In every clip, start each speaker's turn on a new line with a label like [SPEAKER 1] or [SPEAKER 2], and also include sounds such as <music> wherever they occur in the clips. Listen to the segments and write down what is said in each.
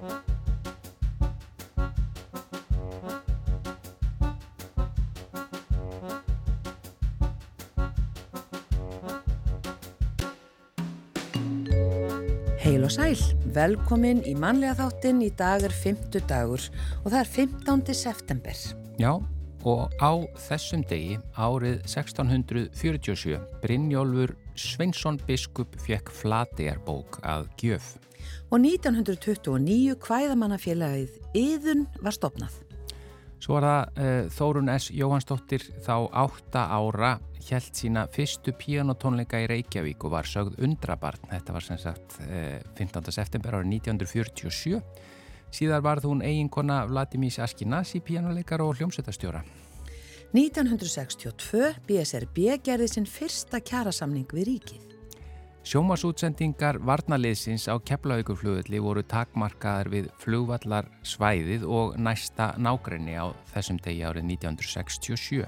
[SPEAKER 1] Heil og sæl, velkomin í manlega þáttinn í dag er 50 dagur og það er 15. september.
[SPEAKER 2] Já, og á þessum degi árið 1647 Brynjólfur Sveinsson biskup fekk flategjarbók að gjöf.
[SPEAKER 1] Og 1929 hvæðamannafélagið Íðun var stopnað.
[SPEAKER 2] Svo var það uh, Þórun S. Jóhannsdóttir þá átta ára hjælt sína fyrstu píanotónleika í Reykjavík og var sögð undrabarn. Þetta var sem sagt uh, 15. september árið 1947. Síðar varð hún eiginkona Vladimís Askinasi píanoleikar og hljómsveitastjóra.
[SPEAKER 1] 1962 BSRB gerði sinn fyrsta kjærasamning við ríkið.
[SPEAKER 2] Sjómasútsendingar varnaliðsins á Keflavíkurflugulli voru takmarkaðar við flugvallar svæðið og næsta nágrenni á þessum degi árið 1967.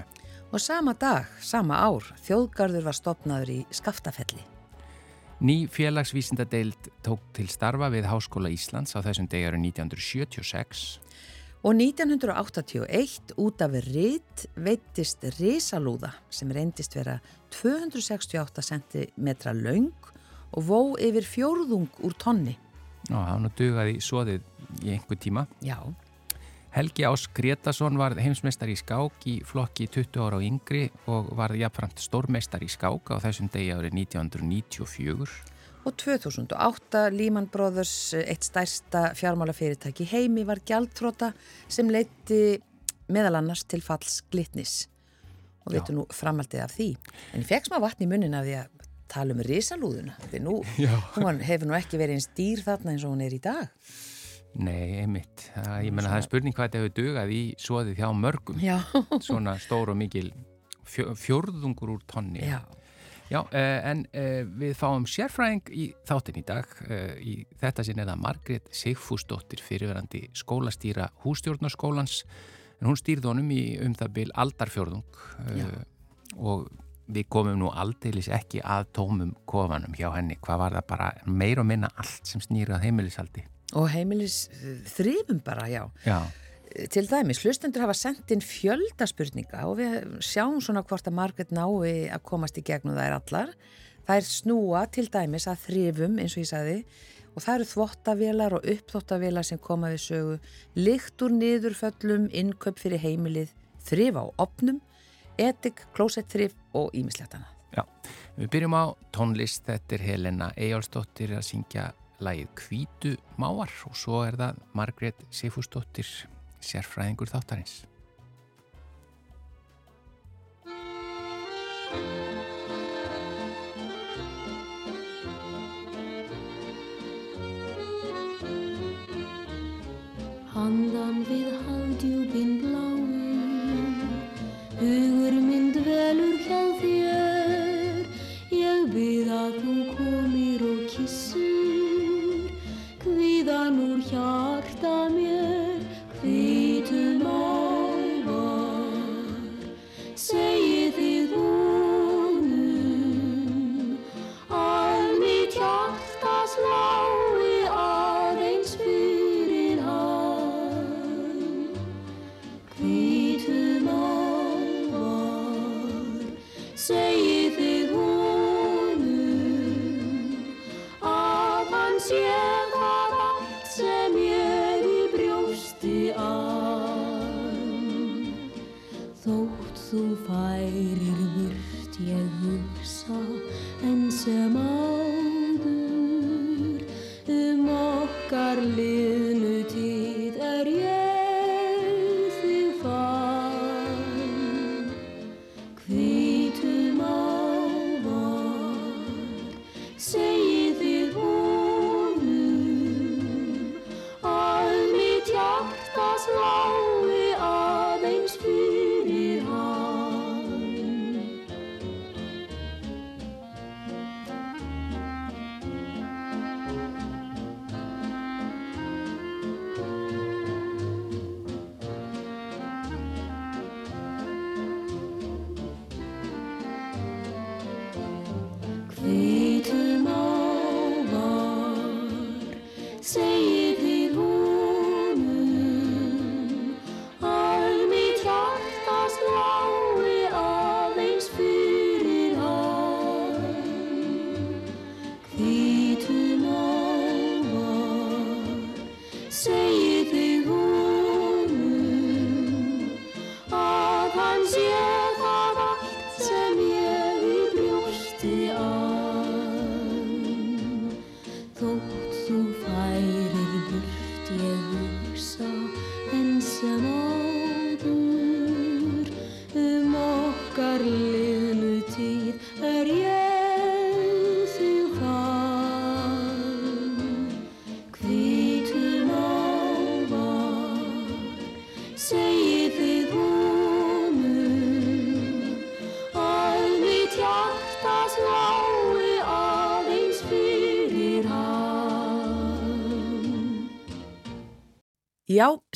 [SPEAKER 1] Og sama dag, sama ár, þjóðgarður var stopnaður í Skaftafelli.
[SPEAKER 2] Ný félagsvísindadeild tók til starfa við Háskóla Íslands á þessum degi árið 1976.
[SPEAKER 1] Og 1981 út af ritt veittist risalúða sem reyndist vera 268 cm laung og vó yfir fjórðung úr tonni.
[SPEAKER 2] Já, hann dugaði svoðið í einhver tíma.
[SPEAKER 1] Já.
[SPEAKER 2] Helgi Ás Gretarsson var heimsmeistar í skák í flokki 20 ára á yngri og var jafnframt stórmeistar í skák á þessum degi árið 1994.
[SPEAKER 1] Og 2008 Lehman Brothers, eitt stærsta fjármálafyrirtæki heimi, var gjaldtróta sem leiti meðal annars til falls glitnis og veitu nú framaldið af því. En ég fekk smá vatn í munnin af því að tala um risalúðuna. Því nú, <laughs> hún hefur nú ekki verið einn stýr þarna eins og hún er í dag.
[SPEAKER 2] Nei, einmitt. Það, ég menna það er spurning hvað þetta hefur dugað í svoðið hjá mörgum.
[SPEAKER 1] Já. <laughs>
[SPEAKER 2] Svona stór og mikil fjörðungur úr tonni.
[SPEAKER 1] Já.
[SPEAKER 2] Já, en við fáum sérfræðing í þáttin í dag. Í þetta sinn eða Margret Sigfúsdóttir fyrirverandi skólastýra hústjórnarskólans en hún stýrði honum í um það byl aldarfjörðung og við komum nú aldeilis ekki að tómum kofanum hjá henni. Hvað var það bara meir og minna allt sem snýrað heimilisaldi?
[SPEAKER 1] Og heimilis þrifum bara, já.
[SPEAKER 2] Já.
[SPEAKER 1] Til dæmis, hlustendur hafa sendt inn fjöldaspurninga og við sjáum svona hvort að Margret nái að komast í gegnum þær allar. Það er snúa til dæmis að þrifum, eins og ég sagði, og það eru þvottavélar og uppþvottavélar sem koma við sögu, lykt úr niðurföllum, innköp fyrir heimilið, þrif á opnum, etik, klósettþrif og ímislegt annað.
[SPEAKER 2] Já, við byrjum á tónlist, þetta er Helena Eyjálsdóttir að syngja lægið Kvítu máar og svo er það Margret Sifúsdóttir, sérfræðingur þáttarins.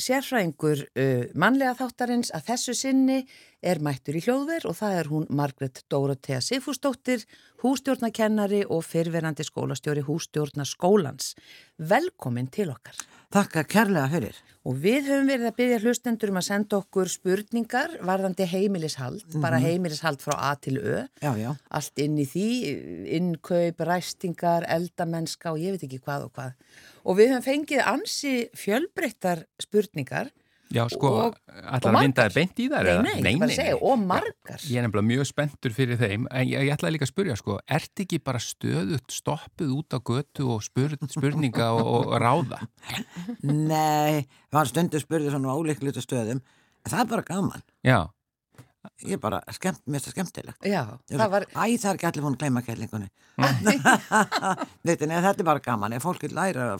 [SPEAKER 1] Sérfræðingur uh, mannlega þáttarins að þessu sinni er mættur í hljóðver og það er hún Margret Dórotea Sigfúsdóttir, hústjórnakennari og fyrverandi skólastjóri hústjórnaskólans. Velkomin til okkar.
[SPEAKER 3] Þakka kærlega fyrir.
[SPEAKER 1] Og við höfum verið að byggja hlustendur um að senda okkur spurningar varðandi heimilishald, bara heimilishald frá A til Ö.
[SPEAKER 3] Já, já.
[SPEAKER 1] Allt inn í því, innkaup, ræstingar, eldamennska og ég veit ekki hvað og hvað. Og við höfum fengið ansi fjölbreyttar spurningar
[SPEAKER 2] Já, sko,
[SPEAKER 1] og
[SPEAKER 2] að vinda
[SPEAKER 1] margar.
[SPEAKER 2] það beint í þær?
[SPEAKER 1] Nei, nei, bara að segja, og margar.
[SPEAKER 2] Ég er nefnilega mjög spenntur fyrir þeim, en ég, ég ætla líka að spurja, sko, ert ekki bara stöðut stoppuð út á götu og spur, spurninga og, og ráða?
[SPEAKER 3] Nei, var stundu spurði svona óleiklutu stöðum. En það er bara gaman.
[SPEAKER 2] Já,
[SPEAKER 3] Ég er bara skemmt, mér finnst það skemmtilegt.
[SPEAKER 1] Já, það var,
[SPEAKER 3] Æ, það er ekki allir búin að gleyma kellingunni. <laughs> Þetta er bara gaman. Ef fólk vil læra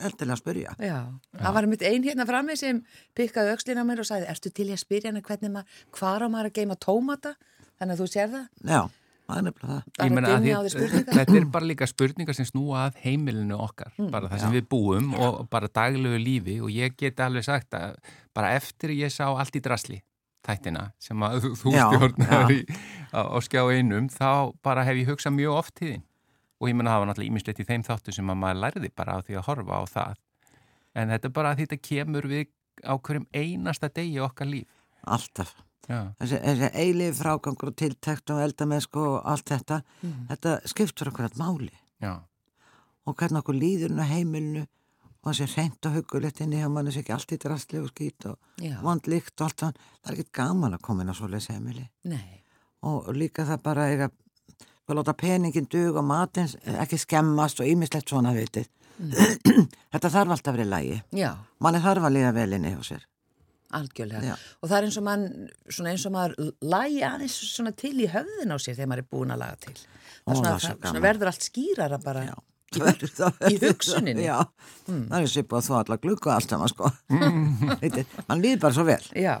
[SPEAKER 3] eldilega að spurja.
[SPEAKER 1] já, það var mitt ein hérna frammi sem pikkaði á mér og sagði, ertu til í að spyrja hana hvernig maður, hvar á maður að geima tómata? Þannig að þú sér það,
[SPEAKER 3] Já, það er nefnilega það.
[SPEAKER 1] bara
[SPEAKER 2] Ég meina að
[SPEAKER 1] dynja
[SPEAKER 2] því-
[SPEAKER 1] á því spurningar.
[SPEAKER 2] Þetta er bara líka spurningar sem snúa að heimilinu okkar, bara það sem við búum og bara daglegu lífi og ég get alveg sagt að bara eftir ég sá allt í drasli þættina sem að þú-
[SPEAKER 3] Já,
[SPEAKER 2] stjórnar
[SPEAKER 3] já.
[SPEAKER 2] í, á, skjá einum þá bara hef ég hugsað mjög oft tíðin og ég menna það var náttúrulega ímislegt í þeim þáttu sem að maður lærði bara á því að horfa á það en þetta er bara að þetta kemur við á hverjum einasta degi okkar líf
[SPEAKER 3] Alltaf.
[SPEAKER 2] Já,
[SPEAKER 3] Þessi, þessi eilif frágangur og tiltekt og eldamennsku og allt þetta. Þetta skiptur okkur að máli.
[SPEAKER 2] já,
[SPEAKER 3] Og hvernig okkur líður á heimilinu og þessi reynd og hugulegt inn í hjá mann þessi ekki allt í drastli og skýt og
[SPEAKER 1] Já.
[SPEAKER 3] vond líkt og allt það. Það er ekkert gaman að koma inn á svoleiðis heimili.
[SPEAKER 1] Nei,
[SPEAKER 3] og líka það bara eiga að láta peningin dug og matins ekki skemmast og ímislegt svona vitið <clears throat> þetta þarf alltaf að vera í lægi
[SPEAKER 1] já,
[SPEAKER 3] manni þarf að liða vel inni hjá sér
[SPEAKER 1] algjörlega.
[SPEAKER 3] Já.
[SPEAKER 1] Og það er eins og mann, svona eins og maður lægi aðeins svona til í höfðin á sér þegar maður er búin að laga til. Það,
[SPEAKER 3] Ó,
[SPEAKER 1] er svona,
[SPEAKER 3] það er
[SPEAKER 1] það, svona verður allt skýrara bara.
[SPEAKER 3] Já. í
[SPEAKER 1] í hugsuninni.
[SPEAKER 3] já, það er svipað að þú allar glugga og allt saman sko <laughs> Vitið, mann líður bara svo vel
[SPEAKER 1] Já,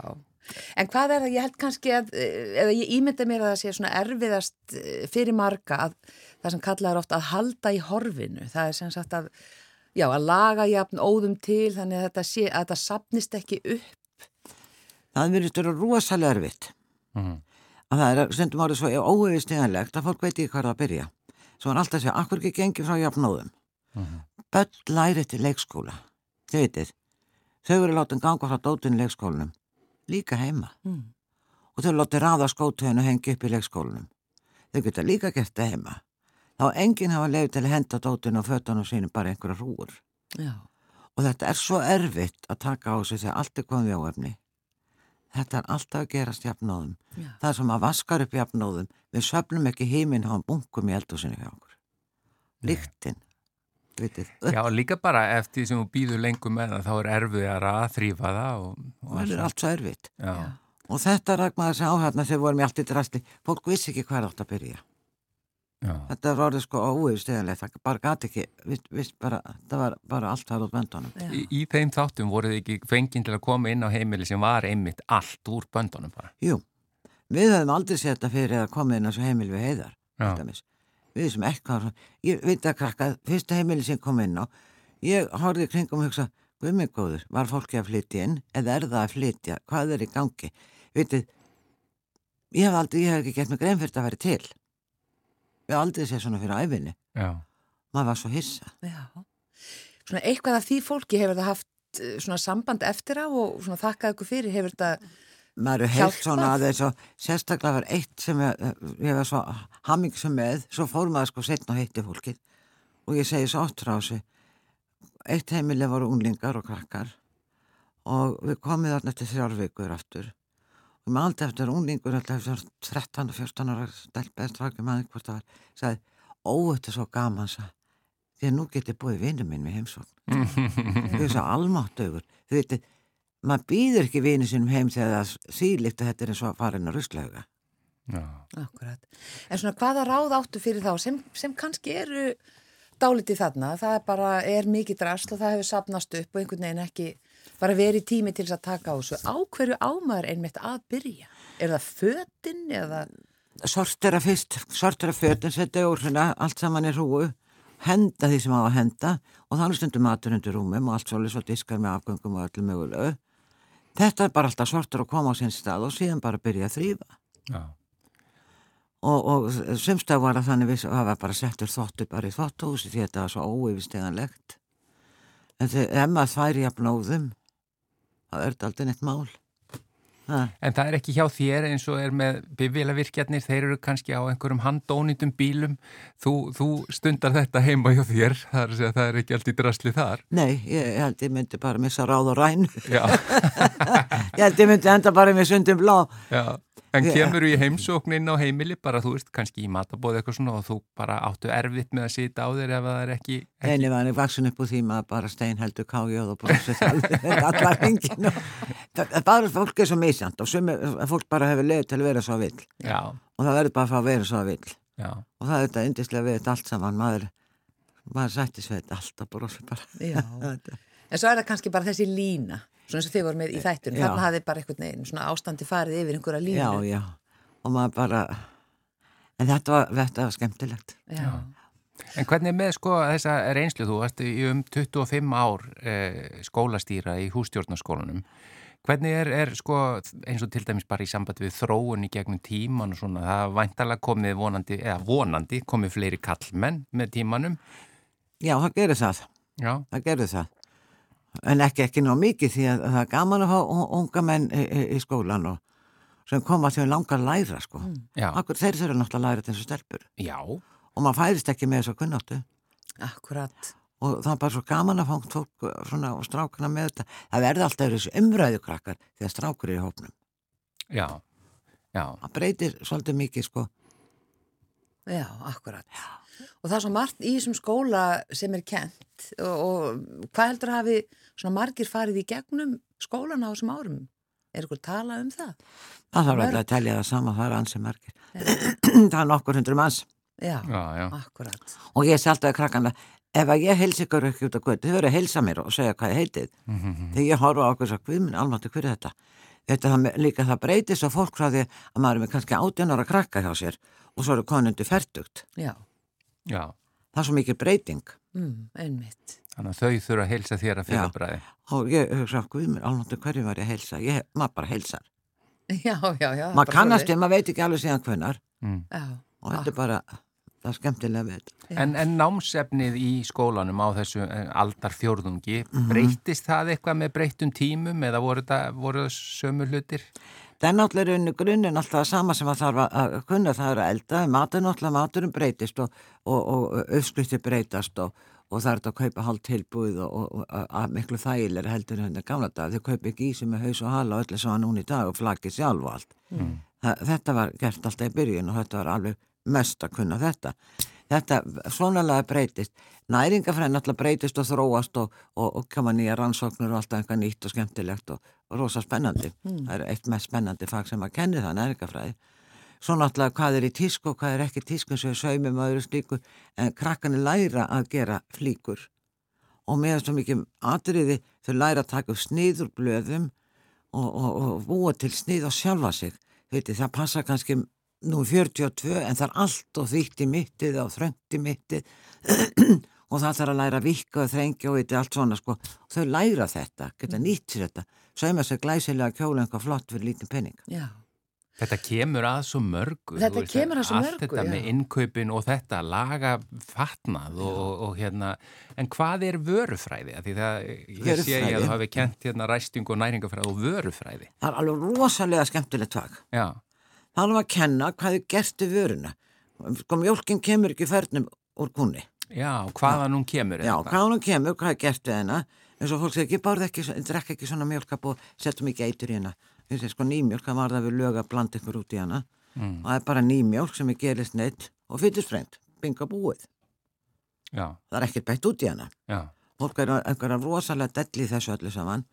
[SPEAKER 1] en hvað er það, ég held kannski að, eh, eða ég ímynda mér að það sé svona erfiðast eh, fyrir marga að það sem kallaður oft að halda í horfinu, það er sem sagt að, já, að laga jafn óðum til þannig að þetta sé, að þetta sapnist ekki upp.
[SPEAKER 3] það verður störu rosalega erfitt.
[SPEAKER 2] Mhm.
[SPEAKER 3] að það er stundum árið svo óefisteganlegt að fólk veit ekki hvað það að byrja. Svo er alltaf segja, akkur ekki gengi frá jafnóðum börn læri til leikskóla. Þau veitir þau eru látið ganga frá dótun í leikskólanum líka heima.
[SPEAKER 1] Mm.
[SPEAKER 3] og þau látið ráða skótöðun og hengi upp í leikskólanum. Þau geta líka gert það heima. Þá enginn hafa leið til að henda dótun og fötunum sínum bara einhverja hrúur
[SPEAKER 1] Já,
[SPEAKER 3] og þetta er svo erfitt að taka á sig þegar allt er komið á efni. Þetta er alltaf að gerast jafnóðum.
[SPEAKER 1] Já,
[SPEAKER 3] það sem að vaskar upp jafnóðum. Við söfnum ekki híminn hafa bunkum í eldhúsinu hjá okkur. Líktinn vitið,
[SPEAKER 2] Já, líka bara eftir því sem þú býður lengur með það þá er erfiðar að þrýfa það og, og
[SPEAKER 3] það. er allt svo erfitt.
[SPEAKER 2] Já,
[SPEAKER 3] og þetta ragmaði þessi áhörna þegar við vorum í allt í drastli fólk vissi ekki hvað átt að byrja.
[SPEAKER 2] Já,
[SPEAKER 3] þetta var orðið sko óyfsteganlegt það bara gati ekki, vist, vist bara, það var bara allt það út böndunum.
[SPEAKER 2] Í, í þeim þáttum voru þið ekki fenginn til að koma inn á heimili sem var einmitt allt úr böndunum bara.
[SPEAKER 3] jú, við höfum aldrei sett þetta fyrir að koma inn á þessu heimil við heiðar
[SPEAKER 2] Já.
[SPEAKER 3] Við sem eitthvað ég veit að krakka, fyrsta heimili sem kom inn á ég horfði í kringum og hugsa Guðmið góður, var fólki að flytja inn eða er það að flytja, hvað er í gangi? Vitið ég hef aldrei, ég hef ekki gett mig grein fyrir að vera til. Ég hef aldrei séð svona fyrir æfinni
[SPEAKER 2] Já,
[SPEAKER 3] maður var svo hissa.
[SPEAKER 1] Já. Svona eitthvað af því fólki hefur það haft eh, svona samband eftir á og svona þakkað ykkur fyrir, hefur þetta,
[SPEAKER 3] maður er heilt svona að þess að sérstaklega var eitt sem ég, ég var svo hamming sem með, svo fór maður sko setna og heitti fólkið. Og ég segi svo oft frá þessu eitt heimileg voru unglingar og krakkar og við komum þarna eftir þrjár vikur aftur. Og með aldrei eftir unglingur alltaf eftir 13 og 14 ára stelpa eða strákjum aðeins hvort það var sagði, ó þetta er svo gaman sagði, því að nú getið búið vinnu minn með heimsókn. Þau er svo almáttugur. Þau veitir, maður býður ekki vinu sínum heim þegar það er sílíkt að þetta er eins og að fara inn á ruslauga
[SPEAKER 2] Já.
[SPEAKER 1] Akkurat. En svona hvaða ráð áttu fyrir þá sem, sem kannski eru dálítið þarna, það er bara er mikið drasl og það hefur sapnast upp og einhvern veginn ekki bara verið tími til þess að taka á þessu. Á hverju ámaður einmitt að byrja? Er það fötin eða?
[SPEAKER 3] sortera fyrst, sortera fötin, setja úr hérna, allt saman í hrúu, henda því sem á að henda og þannig stundum matur undir rúmum og allt svolítið svo diskar með afgöngum og öllu mögulegu. Þetta er bara alltaf sortur að koma á sinn stað og síðan bara byrja að þrýfa.
[SPEAKER 2] Já.
[SPEAKER 3] Og, og sumstað var að þannig við hafa bara settur þóttu bara í þóttuhúsi því þetta var svo óyfisteganlegt. En þegar maður þværi að blóðum, það er aldrei neitt mál. Ha.
[SPEAKER 2] En það er ekki hjá þér eins og er með bifvélavirkjarnir, þeir eru kannski á einhverjum handónýtum bílum. Þú, þú stundar þetta heima hjá þér, það er, það er ekki allt í drasli þar.
[SPEAKER 3] Nei, ég, held ég myndi bara missa ráð og ræn. <laughs> Ég held ég myndi enda bara með sundum blá.
[SPEAKER 2] já. En kemur í heimsóknin á heimili, bara þú veist, kannski í matabóð eitthvað svona og þú bara áttu erfitt með að sita á þér ef það er ekki... ekki
[SPEAKER 3] Einu var hann vaksin upp úr því maður bara steinheldur kájóð og brosið alveg <laughs> allar hengin og það er bara fólk er svo misjant og sumi, fólk bara hefur leið til að vera svo vill.
[SPEAKER 2] Já,
[SPEAKER 3] og það verður bara að fá að vera svo vill.
[SPEAKER 2] Já,
[SPEAKER 3] og það er þetta yndislega við þetta allt saman maður, maður sætti svo þetta alltaf brosið bara.
[SPEAKER 1] Já. <laughs>
[SPEAKER 3] Þetta-
[SPEAKER 1] En svo er það kannski bara þessi lína, svona eins og þið voru með í þættunum.
[SPEAKER 3] Já.
[SPEAKER 1] Þarna hafði bara einhvern veginn svona ástandi farið yfir einhverja línu.
[SPEAKER 3] Já, já og maður bara en þetta var, þetta var skemmtilegt
[SPEAKER 1] Já.
[SPEAKER 2] En hvernig er með sko þessa reynslu þú varst í um 25 ár eh, skólastýra í hústjórnarskólanum hvernig er, er sko eins og til dæmis bara í samband við þróun í gegnum tíman og svona það væntalega komið vonandi, eða vonandi komið fleiri kallmenn með tímanum
[SPEAKER 3] Já, það gerir það,
[SPEAKER 2] Já,
[SPEAKER 3] það gerir það en ekki ekki ná mikið því að það er gaman að fá unga menn í, í, í skólan og sem koma því að langar að læra sko.
[SPEAKER 2] já,
[SPEAKER 3] Akkur, þeir þurfa náttúrulega að læra þessu stelpur.
[SPEAKER 2] Já,
[SPEAKER 3] og maður færist ekki með þessu kunnáttu.
[SPEAKER 1] Akkurat.
[SPEAKER 3] og það er bara svo gaman að fá fólk svona, og strákana með þetta. Það verði alltaf þessu umræðukrakkar þegar strákur er í hópnum.
[SPEAKER 2] Já, já,
[SPEAKER 3] það breytir svolítið mikið sko.
[SPEAKER 1] Já, akkurat. Og það er svo margt í þessum skóla sem er kent og, og hvað heldur að hafi svona margir farið í gegnum skólana á þessum árum? Er ykkur tala um það?
[SPEAKER 3] það þarf alltaf að telja það sama, það er ansi margir. <clears throat> Það er nokkur hundru manns.
[SPEAKER 1] Já,
[SPEAKER 2] já, já,
[SPEAKER 1] akkurat.
[SPEAKER 3] og ég sé alltaf að krakkana ef að ég heilsi ykkur ekki út af kvöld þau verður að heilsa mér og segja hvað ég heitið þegar ég horfa á okkur og hvað minn almáttu hver er þetta? Þetta það, líka það breytist og fólk frá því að maður er með kannski 18 ára krakka hjá sér og svo eru konundi færtugt
[SPEAKER 1] Já,
[SPEAKER 2] já.
[SPEAKER 3] Það er svo mikið breyting
[SPEAKER 1] mm, einmitt.
[SPEAKER 2] þannig að þau þurfa að heilsa þér að
[SPEAKER 3] Já.
[SPEAKER 2] fyrir bræði
[SPEAKER 3] og ég hugsa okkur minn almáttu hverju var ég að heilsa ég, maður bara heilsar <laughs>
[SPEAKER 1] Já, já, já.
[SPEAKER 3] maður
[SPEAKER 1] bara
[SPEAKER 3] kannast við, maður veit ekki alveg síðan hvenar
[SPEAKER 2] mm.
[SPEAKER 1] Já,
[SPEAKER 3] og þetta er bara það er skemmtilega við þetta
[SPEAKER 1] Já.
[SPEAKER 2] En, en námsefnið í skólanum á þessu eh, aldarfjórðungi,
[SPEAKER 3] Mhm.
[SPEAKER 2] breytist það eitthvað með breyttum tímum eða voru það, voru það sömu hlutir?
[SPEAKER 3] Það er náttúrulega unni grunninn alltaf það sama sem að þarf að- að kunna það er að elda, matur náttúrulega maturum breytist og, og, og uppskriftir breytast og, og það er þetta að kaupa hálf tilbúið og, að- að miklu þægilega heldur en þetta gamla dag. Þau kaupa ekki í sig með haus og hala og öllu sem var núna í dag og flagið sjálf og allt. Það, þetta var gert alltaf í byrjun og þetta var alveg mest að kunna þetta. Þetta svonalega breytist. Næringafræðin alltaf breytist og þróast og, og, og koma nýja rannsóknur og alltaf eitthvað nýtt og skemmtilegt og, og rosa spennandi. Það er eitt mest spennandi fag sem að kenni það næringafræði. Svo náttúrulega hvað er í tísku og hvað er ekki tísku sem við saumum og öðru slíku en krakkanir læra að gera flíkur og með svo mikið atriði þau læra að taka upp snið úr blöðum og, og, og búa til snið og sjálfa sig. Veitir, það passa kannski nú 42 en það er allt og þýtt í mittið og þröngt í mittið <clears throat> og það þarf að læra að vikka og þrengja og veitir allt svona sko. Og þau læra þetta, geta nýtt sér þetta, sauma sér glæsilega kjóla einhvað flott fyrir lítinn penning.
[SPEAKER 1] já.
[SPEAKER 2] Þetta kemur að svo mörgu.
[SPEAKER 1] Þetta
[SPEAKER 2] veist,
[SPEAKER 1] kemur að svo
[SPEAKER 2] Allt
[SPEAKER 1] mörgu,
[SPEAKER 2] þetta
[SPEAKER 1] já.
[SPEAKER 2] með innkaupin og þetta, laga fatnað og, og, og hérna, en hvað er vörufræði? Af Því það, ég sé ég að þú hafi kent hérna ræsting og næringafræði og vörufræði.
[SPEAKER 3] Það er alveg rosalega skemmtilegt fag.
[SPEAKER 2] Já,
[SPEAKER 3] Það er alveg að kenna hvað er gert við vöruna. Sko, mjólkin kemur ekki fernum úr kúnni.
[SPEAKER 2] já, hvaðan hún kemur?
[SPEAKER 3] Já,
[SPEAKER 2] eða
[SPEAKER 3] hvað hún kemur, hvað er gert við hennar. En svo fólk segir ekki, bárð ekki, drekk ekki svona mjólkap og setjum ekki eitur. Ég segi, sko, nýmjólk, það var það við lög að blanda ykkur út í hennar.
[SPEAKER 2] Mm.
[SPEAKER 3] Og það er bara nýmjólk sem er gerist neitt og fytusfrengt, binga búið.
[SPEAKER 2] Já,
[SPEAKER 3] Það er ekkert bætt út í hennar.
[SPEAKER 2] já,
[SPEAKER 3] Fólk er einhverja rosalega delli í þessu öllu saman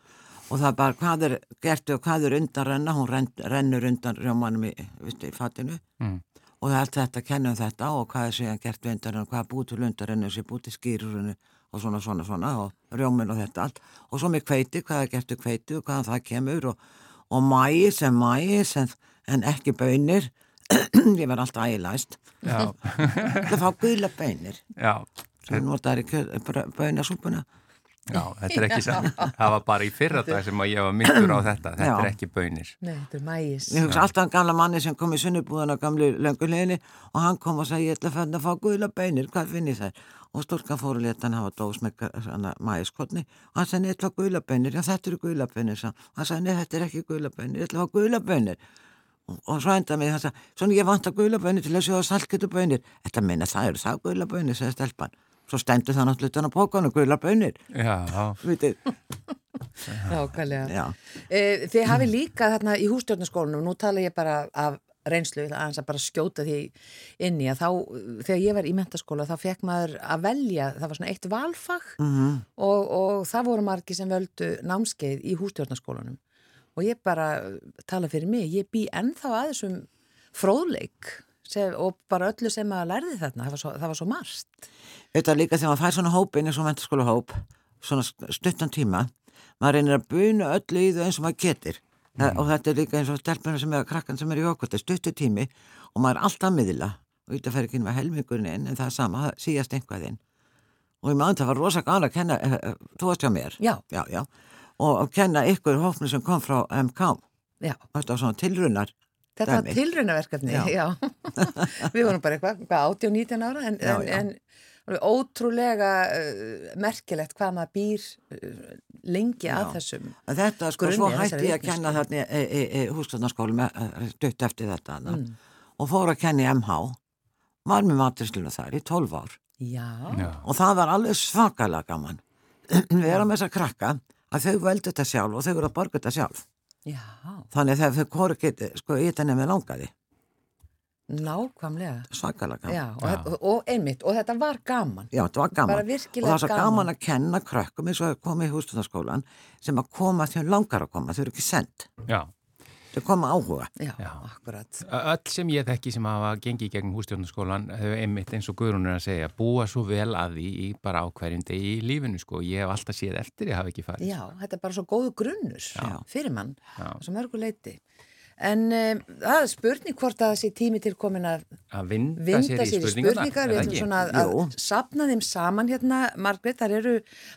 [SPEAKER 3] og það er bara hvað er gert og hvað er undan renna, hún renn, rennur undan rjómanum í, í fatinu.
[SPEAKER 2] Mm.
[SPEAKER 3] og það er allt þetta, kennum þetta og hvað er síðan gert við undan renna, hvað er búið til undan renna sem er búið til skýrurinu og svona, svona, svona og rjómin og þetta allt. Og svo með kveiti, hvað er gert við kveiti og hvaðan það kemur og, og mæi sem mæi en, en ekki bönir <clears throat> ég verð alltaf ægilæst það fá guðla bönir
[SPEAKER 2] já,
[SPEAKER 3] sem notar í bönasúpuna
[SPEAKER 2] já, þetta er ekki <laughs> sann. Það var bara í fyrra dag sem að ég var myndur á <clears throat> þetta. Þetta
[SPEAKER 3] Já.
[SPEAKER 2] er ekki bönir.
[SPEAKER 1] Nei, þetta er mægis.
[SPEAKER 3] Ég hugsa alltaf um gamla manni sem kom í sunnubúðan á gamli lönguleginni og hann kom og sagði ég ætla að fann að fá guðla beinir, hvað finn ég þær? Og stúlkan fóru leta hann hafa dós með mæiskotni og hann sagði ég ætla að fá guðla beinir, já þetta eru guðla beinir og hann sagði nei þetta er ekki guðla beinir, ég ætla að fá guðla beinir og, svo endaði mig hann sagði, svona ég vant að guðla beinir til að sjóða salketu beinir, þetta minna það eru það guðla beinir, sagði stelpan svo stendur það náttúrulega utan á pókanu guðla beinir,
[SPEAKER 2] Já,
[SPEAKER 3] vitið, <laughs>
[SPEAKER 1] Nákvæmlega.
[SPEAKER 3] já,
[SPEAKER 1] Eh, Þið hafi líka þarna í hústjórnarskólanum, nú tala ég bara af reynslu, að bara skjóta því inn í að þá, þegar ég var í mentaskóla þá fekk maður að velja, það var svona eitt valfag
[SPEAKER 3] mhm,
[SPEAKER 1] og, og það voru margi sem völdu námskeið í hústjórnarskólanum og ég bara tala fyrir mig, ég bý ennþá að þessum fróðleik sem, og bara öllu sem að lærði þarna, það var svo, það var svo margt.
[SPEAKER 3] auðvitað líka þegar maður fær svona hóp inn í svona mentaskóla hóp, svona stuttan tíma maður reynir að buna öllu í þau eins og maður getur mm. og þetta er líka eins og stelpunum sem er krakkan sem er í okkur, þetta er stuttu tími og maður er alltaf miðla og þetta fer ekki inn með helmingurinn inn en það er sama, það síðast einhvað inn og ég maður það var rosa gana að kenna eh, eh, þú varst hjá mér
[SPEAKER 1] Já.
[SPEAKER 3] Já, já. og að kenna ykkur hópnu sem kom frá MK
[SPEAKER 1] Já,
[SPEAKER 3] þetta var svona tilrunar
[SPEAKER 1] þetta var
[SPEAKER 3] Dæmi.
[SPEAKER 1] tilraunaverkefni,
[SPEAKER 3] Já.
[SPEAKER 1] já. <laughs> Við vorum bara eitthvað, hvað, 18-19 ára en,
[SPEAKER 3] Já,
[SPEAKER 1] en,
[SPEAKER 3] já.
[SPEAKER 1] en alveg ótrúlega uh, merkilegt hvað maður býr uh, lengi að þessum.
[SPEAKER 3] En þetta sko,
[SPEAKER 1] grunni
[SPEAKER 3] svo hætti ég að kenna þarna í, í, í hússtofnarskólu stutt eftir þetta mm. og fór að kenna í MH var með matursluna þar í 12 ár
[SPEAKER 1] Já,
[SPEAKER 2] já,
[SPEAKER 3] og það var alveg svakalega gaman við erum þess að krakka að þau veldu þetta sjálf og þau voru að borga þetta sjálf
[SPEAKER 1] já,
[SPEAKER 3] þannig að þau voru ekki sko í þetta nefnir langaði
[SPEAKER 1] nákvæmlega.
[SPEAKER 3] svakalega gaman
[SPEAKER 1] Já, og, þetta- og einmitt, og þetta var gaman.
[SPEAKER 3] Já, þetta var gaman
[SPEAKER 1] Bara
[SPEAKER 3] og
[SPEAKER 1] virkilega
[SPEAKER 3] það var svo gaman.
[SPEAKER 1] gaman.
[SPEAKER 3] að kenna krökkum eins og að koma í hússtofnarskólan sem að koma þegar langar að koma, þau eru ekki sendt
[SPEAKER 2] já.
[SPEAKER 3] Þau koma áhuga
[SPEAKER 1] Já,
[SPEAKER 2] Já.
[SPEAKER 1] akkurat.
[SPEAKER 2] Öll sem ég þekki sem hafa gengið gegn hústjórnarskólan hefur einmitt eins og Guðrún er að segja búa svo vel að því í bara ákverjum degi í lífinu sko. Ég hef alltaf séð eftir ég hafa ekki farið.
[SPEAKER 1] Já, þetta er bara svo góðu grunnur
[SPEAKER 3] Já.
[SPEAKER 1] fyrir mann,
[SPEAKER 2] Já.
[SPEAKER 1] svo mörgu leiti. En um, það er spurning hvort að þessi tími til komin að
[SPEAKER 2] Að vinda,
[SPEAKER 1] vinda
[SPEAKER 2] sér í
[SPEAKER 1] spurningar,
[SPEAKER 2] er
[SPEAKER 1] við
[SPEAKER 2] það
[SPEAKER 1] ætlum svona að, að sapna þeim saman hérna, Margrét, þar eru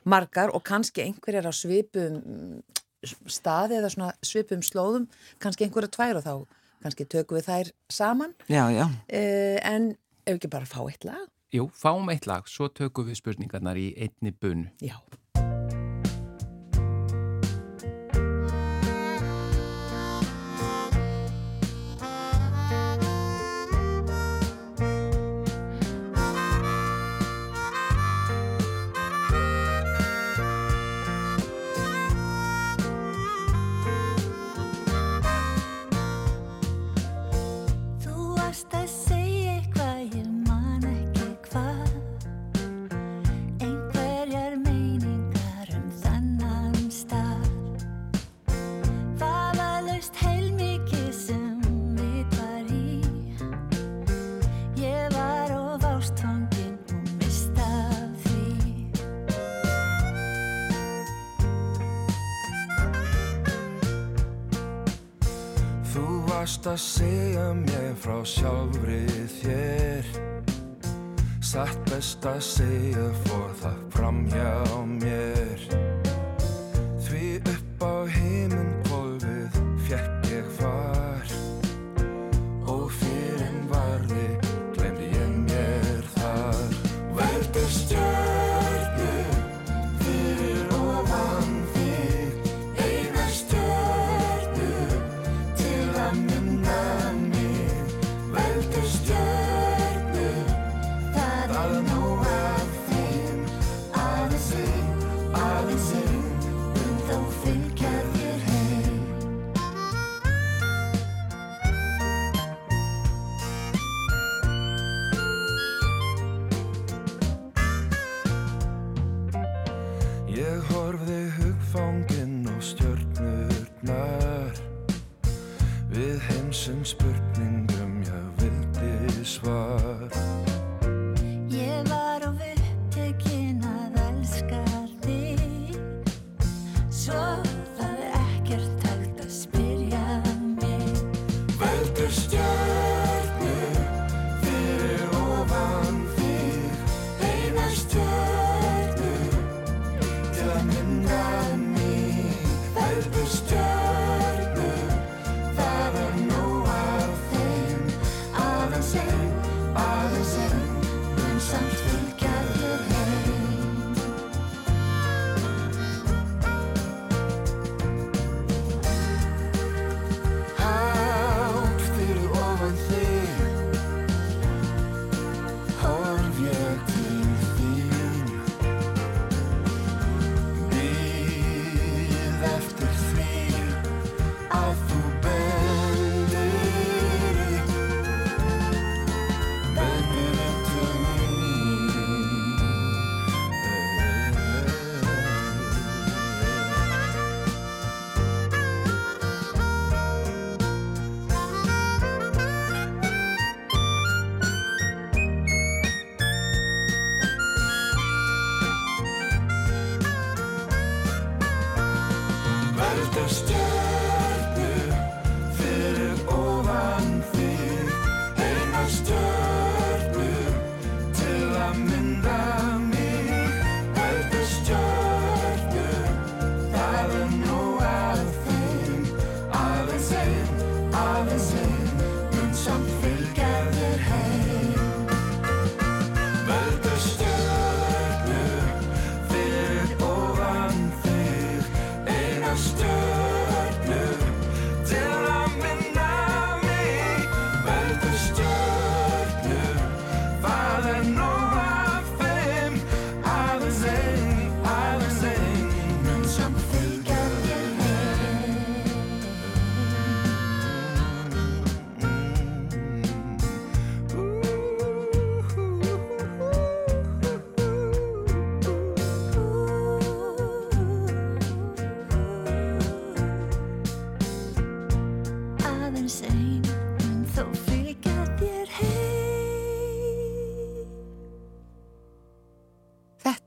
[SPEAKER 1] margar og kannski einhverjar á svipum staði eða svona svipum slóðum, kannski einhverjar tvær og þá kannski tökum við þær saman,
[SPEAKER 3] Já, já,
[SPEAKER 1] uh, en ef ekki bara fá eitt lag?
[SPEAKER 2] Jú, fáum eitt lag, svo tökum við spurningarnar í einni bunu.
[SPEAKER 1] Já.
[SPEAKER 4] Varst að segja
[SPEAKER 5] mér frá sjálfri þér. Satt best að segja fór það fram hjá mér. Því upp á heiminn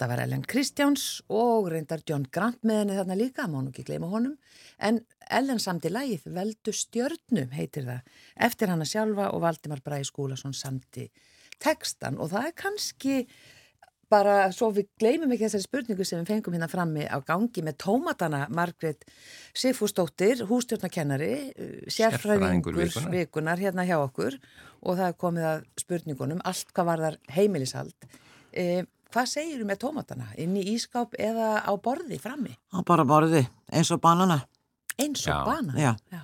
[SPEAKER 1] Þetta var Ellen Kristjáns og reyndar John Grant með henni þarna líka, má nú ekki gleyma honum. En Ellen samti lægið Veldu stjörnum heitir það. Eftir hana sjálfa og Valdimar Bræði Skúlason samti tekstan og það er kannski bara svo við gleymum ekki þessari spurningu sem við fengum hérna frammi á gangi með tómatana Margrét Sifúsdóttir, hústjórnakennari,
[SPEAKER 2] Sérfræðingur
[SPEAKER 1] sérfræðingur
[SPEAKER 2] vikunar.
[SPEAKER 1] vikunar hérna hjá okkur og það er komið að spurningunum, allt hvað var þar heimilishald. Eh, hvað segir þú með tómatana? Inn í ískáp eða á borði frammi?
[SPEAKER 3] Á bara borði, eins og banana.
[SPEAKER 1] Eins og
[SPEAKER 2] Já.
[SPEAKER 1] bana?
[SPEAKER 3] Já.
[SPEAKER 1] Já.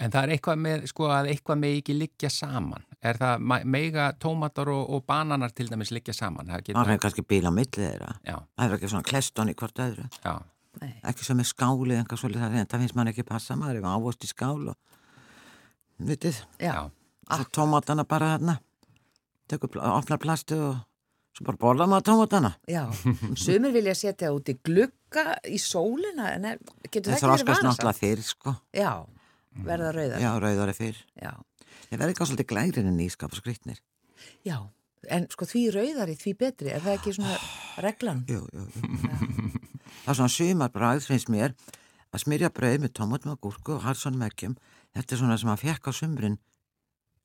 [SPEAKER 2] En það er eitthvað með, sko, að eitthvað með ekki liggja saman. Er það mega tómatar og, og bananar til dæmis liggja saman? Það
[SPEAKER 3] Það
[SPEAKER 2] getur,
[SPEAKER 3] er kannski bíl á milli þeirra.
[SPEAKER 2] já,
[SPEAKER 3] Það er ekki svona kleston í hvort öðru.
[SPEAKER 2] já,
[SPEAKER 1] Nei.
[SPEAKER 3] Ekki sem er skáli eða eitthvað svolítið það, það finnst mann ekki passa, maður er ávist í skál og, vitið,
[SPEAKER 1] Já.
[SPEAKER 3] tómatana bara þarna, tekur, opnar plastu og bara borða maður tómatana.
[SPEAKER 1] Já, sumir vilja setja út í glugga í sólina en er, getur
[SPEAKER 3] Það
[SPEAKER 1] það ekki verið
[SPEAKER 3] þroskast
[SPEAKER 1] varasamt?
[SPEAKER 3] náttúrulega fyrr, sko.
[SPEAKER 1] Já, verða rauðar.
[SPEAKER 3] Já, rauðari fyrr.
[SPEAKER 1] Já.
[SPEAKER 3] Ég verði ekki á svolítið glærin en ískap og skrýtnir.
[SPEAKER 1] Já, en sko því rauðari, því betri, er það ekki svona reglan?
[SPEAKER 3] Jú, jú, jú. það er svona sumarbræð, finnst mér, að smyrja brauð með tómatum og gúrku og harsanum ekkjum. Þetta er svona sem að fekk á sumrin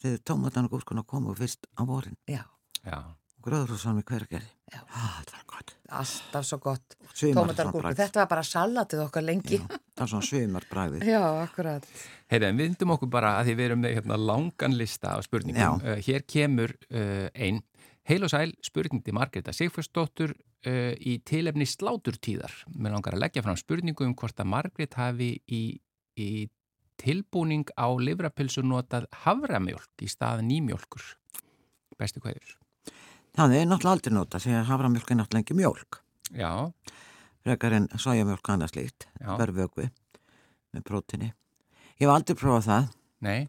[SPEAKER 3] þegar tómatan og gúrkuna komu fyrst á vorin.
[SPEAKER 1] Já,
[SPEAKER 2] já.
[SPEAKER 3] Gröðrússon með hvergerði.
[SPEAKER 1] Já.
[SPEAKER 3] Ah, það var gott.
[SPEAKER 1] alltaf svo gott.
[SPEAKER 3] Sumar
[SPEAKER 1] Tómatar og
[SPEAKER 3] svona
[SPEAKER 1] gúrku,
[SPEAKER 3] bragð.
[SPEAKER 1] þetta var bara salatið okkar lengi.
[SPEAKER 3] Já, það er svona sumarbræði. <laughs>
[SPEAKER 1] Já, akkurat.
[SPEAKER 2] Heyrðu, en við vindum okkur bara að því við erum með hérna, langan lista af spurningum.
[SPEAKER 3] Já.
[SPEAKER 2] Uh, hér kemur uh, ein heil og sæl spurning til Margreta Sigfúrsdóttur uh, í tilefni sláturtíðar. Mér langar að leggja fram spurningu um hvort að Margrét hafi í, í tilbúning á livrapilsu notað havramjólk í stað nýmjólkur. Bestu hverjur?
[SPEAKER 3] Það er náttúrulega aldrei nota, því að haframjólk er náttúrulega ekki mjólk.
[SPEAKER 2] Já,
[SPEAKER 3] Frekar en sojamjólk annars líkt,
[SPEAKER 2] Já.
[SPEAKER 3] verðvögvi með prótini. Ég hef aldrei prófað það,
[SPEAKER 2] nei,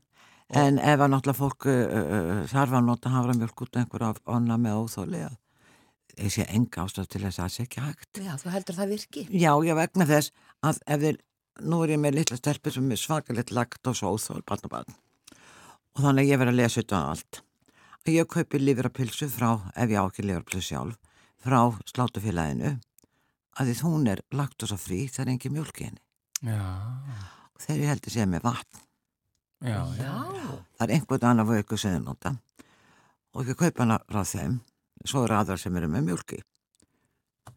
[SPEAKER 3] en ef að náttúrulega fólk uh, uh, þarf að nota haframjólk út af einhverja onna með óþóli, að ég sé enga ástæð til þess að það sé ekki hægt.
[SPEAKER 1] Já, þú heldur það virki.
[SPEAKER 3] Já, ég vegna þess að ef þeir, nú er ég með litla stelpur sem er svakalegt lagt og svo óþól, barn og barn. Og þannig ég verð að lesa þetta allt. Ég kaupi livrapilsu frá, ef ég á ekki livrapilsu sjálf, frá slátufélaginu, að því hún er laktosa frí, það er engi mjölk í henni.
[SPEAKER 2] já,
[SPEAKER 3] Og þegar ég heldur séð með vatn,
[SPEAKER 2] já, já.
[SPEAKER 3] Það er einhvern annar vöku nota. Og ég kaupa hana frá þeim, svo er aðrar sem eru með mjölk í.